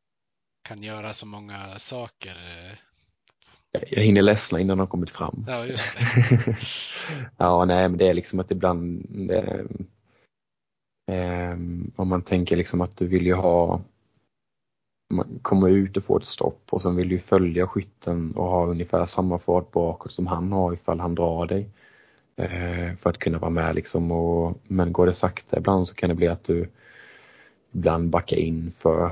Speaker 1: kan göra så många saker?
Speaker 2: Jag hinner ledsna innan de kommit fram.
Speaker 1: Ja, just det.
Speaker 2: ja, nej, men det är liksom att ibland det, eh, om man tänker liksom att du vill ju ha man kommer ut och får ett stopp och sen vill du följa skytten och ha ungefär samma fart bakåt som han har ifall han drar dig. Eh, för att kunna vara med liksom och, men går det sakta ibland så kan det bli att du ibland backar in för,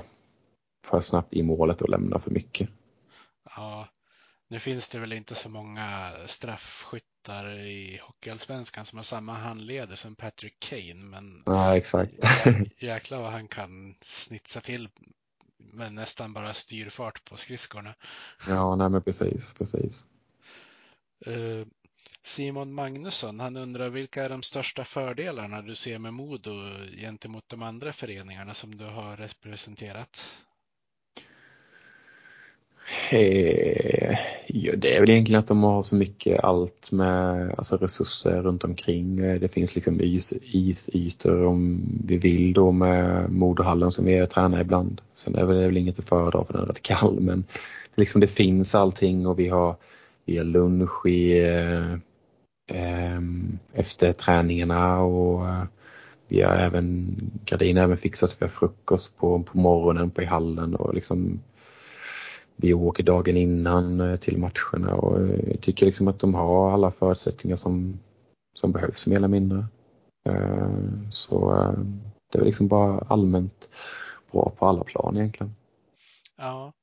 Speaker 2: för snabbt i målet och lämnar för mycket.
Speaker 1: Ja, nu finns det väl inte så många straffskyttar i Hockeyallsvenskan som har samma handleder som Patrick Kane, men
Speaker 2: ja, exakt.
Speaker 1: jäklar vad han kan snitsa till med nästan bara styrfart på skridskorna.
Speaker 2: Ja, nej men precis, precis.
Speaker 1: Uh, Simon Magnusson, han undrar vilka är de största fördelarna du ser med Modo gentemot de andra föreningarna som du har representerat?
Speaker 2: Eh, ja, det är väl egentligen att de har så mycket allt med alltså resurser runt omkring. Eh, det finns liksom is, isytor om vi vill då med moderhallen som vi tränar ibland. Sen är det väl inget att föredra för den är rätt kall men liksom det finns allting och vi har, vi har lunch i, eh, ehm, efter träningarna och eh, vi har även, Gardin har även fixat vi har frukost på, på morgonen på i hallen och liksom vi åker dagen innan eh, till matcherna och eh, jag tycker liksom att de har alla förutsättningar som, som behövs mer eller mindre. Eh, så det är liksom bara allmänt bra på alla plan egentligen.
Speaker 1: Ja,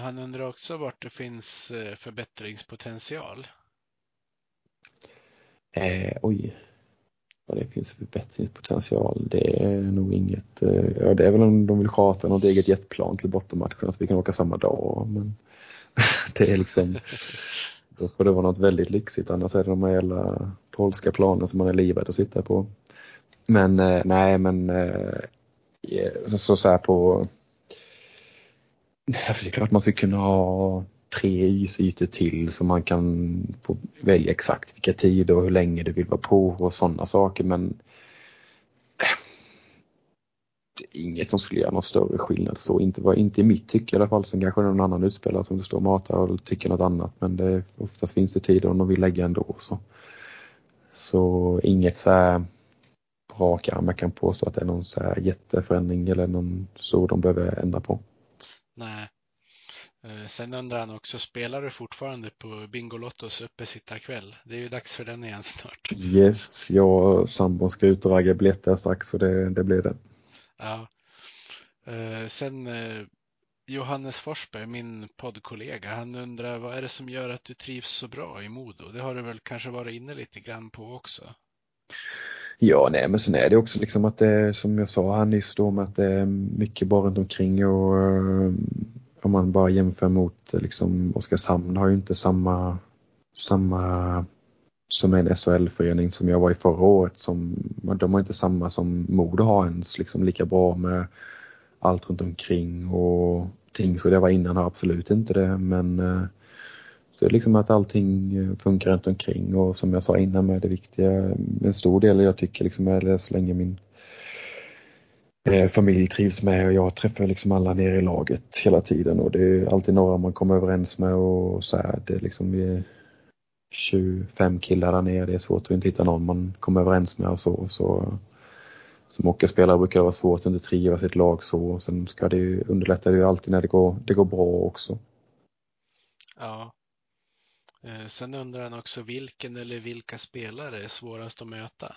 Speaker 1: han undrar också vart det finns förbättringspotential.
Speaker 2: Eh, oj, vad det finns för förbättringspotential, det är nog inget. Eh, ja, det är väl om de vill charta något eget jetplan till bottenmatcherna så vi kan åka samma dag. Men det är liksom, då får det vara något väldigt lyxigt annars är det de här jävla polska planen som man är livrädd att sitta på. Men eh, nej, men eh, så, så här på Alltså det är klart man ska kunna ha tre isytor till så man kan få välja exakt vilka tider och hur länge du vill vara på och sådana saker men eh, det är inget som skulle göra någon större skillnad så, inte, inte i mitt tycke i alla fall. Sen kanske någon annan utspelare som det står och matar och tycker något annat men det, oftast finns det tider om de vill lägga ändå. Så, så inget så här rak arm jag kan påstå att det är någon så här jätteförändring eller någon så de behöver ändra på.
Speaker 1: Nej, sen undrar han också, spelar du fortfarande på Bingolottos uppesittarkväll? Det är ju dags för den igen snart.
Speaker 2: Yes, jag och sambon ska ut och ragga biljetter strax så det, det blir det.
Speaker 1: Ja. Eh, sen eh, Johannes Forsberg, min poddkollega, han undrar vad är det som gör att du trivs så bra i Modo? Det har du väl kanske varit inne lite grann på också?
Speaker 2: Ja, nej, men sen är det också liksom att det som jag sa här nyss då med att det är mycket bara runt omkring och om man bara jämför mot eh, liksom Oskarshamn har ju inte samma, samma som en SHL-förening som jag var i förra året. Som, de har inte samma som Modo har ens, liksom lika bra med allt runt omkring och ting. Så det var innan har absolut inte det. Men eh, så det är liksom att allting eh, funkar runt omkring och som jag sa innan med det viktiga, en stor del jag tycker liksom är så länge min eh, familj trivs med och jag träffar liksom alla nere i laget hela tiden och det är alltid några man kommer överens med och så här. Det är liksom vi, 25 killar där nere. Det är svårt att inte hitta någon man kommer överens med och så. så som hockeyspelare brukar det vara svårt att inte trivas i ett lag så. och Sen ska det ju, underlätta det ju alltid när det går, det går bra också.
Speaker 1: Ja. Eh, sen undrar han också vilken eller vilka spelare är svårast att möta?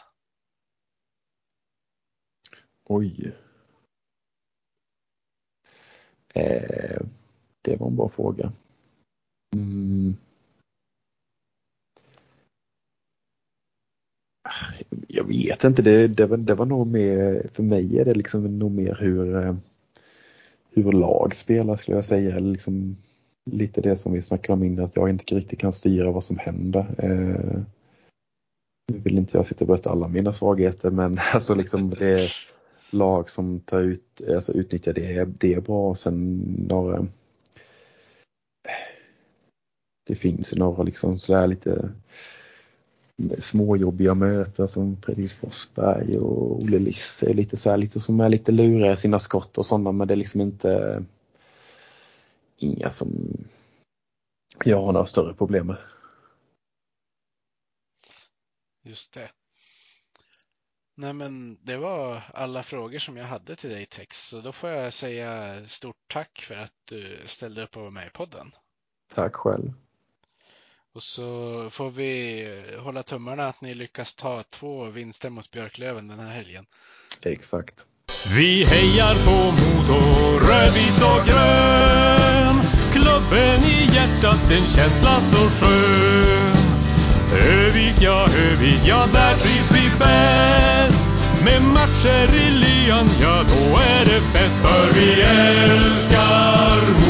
Speaker 2: Oj. Eh, det var en bra fråga. Mm. Jag vet inte, det, det, var, det var nog mer, för mig är det liksom nog mer hur, eh, hur lag spelar skulle jag säga. Liksom, lite det som vi snackade om innan, att jag inte riktigt kan styra vad som händer. Eh, nu vill inte jag sitta och berätta alla mina svagheter men alltså liksom det lag som tar ut, alltså utnyttjar det, det är bra. Sen några det finns ju några liksom sådär lite småjobbiga möten som Fredrik Forsberg och Olle Lisse. Lite så här, lite som är lite luriga i sina skott och sådana men det är liksom inte inga som jag har några större problem med.
Speaker 1: Just det. Nej men det var alla frågor som jag hade till dig Tex. Så då får jag säga stort tack för att du ställde upp och var med i podden.
Speaker 2: Tack själv.
Speaker 1: Och så får vi hålla tummarna att ni lyckas ta två vinster mot Björklöven den här helgen.
Speaker 2: Exakt.
Speaker 6: Vi hejar på Modo, rödvit och grön. Klubben i hjärtat, en känsla så skön. Övik, ja, Övik, ja, där trivs vi bäst. Med matcher i lyan, ja då är det fest. För vi älskar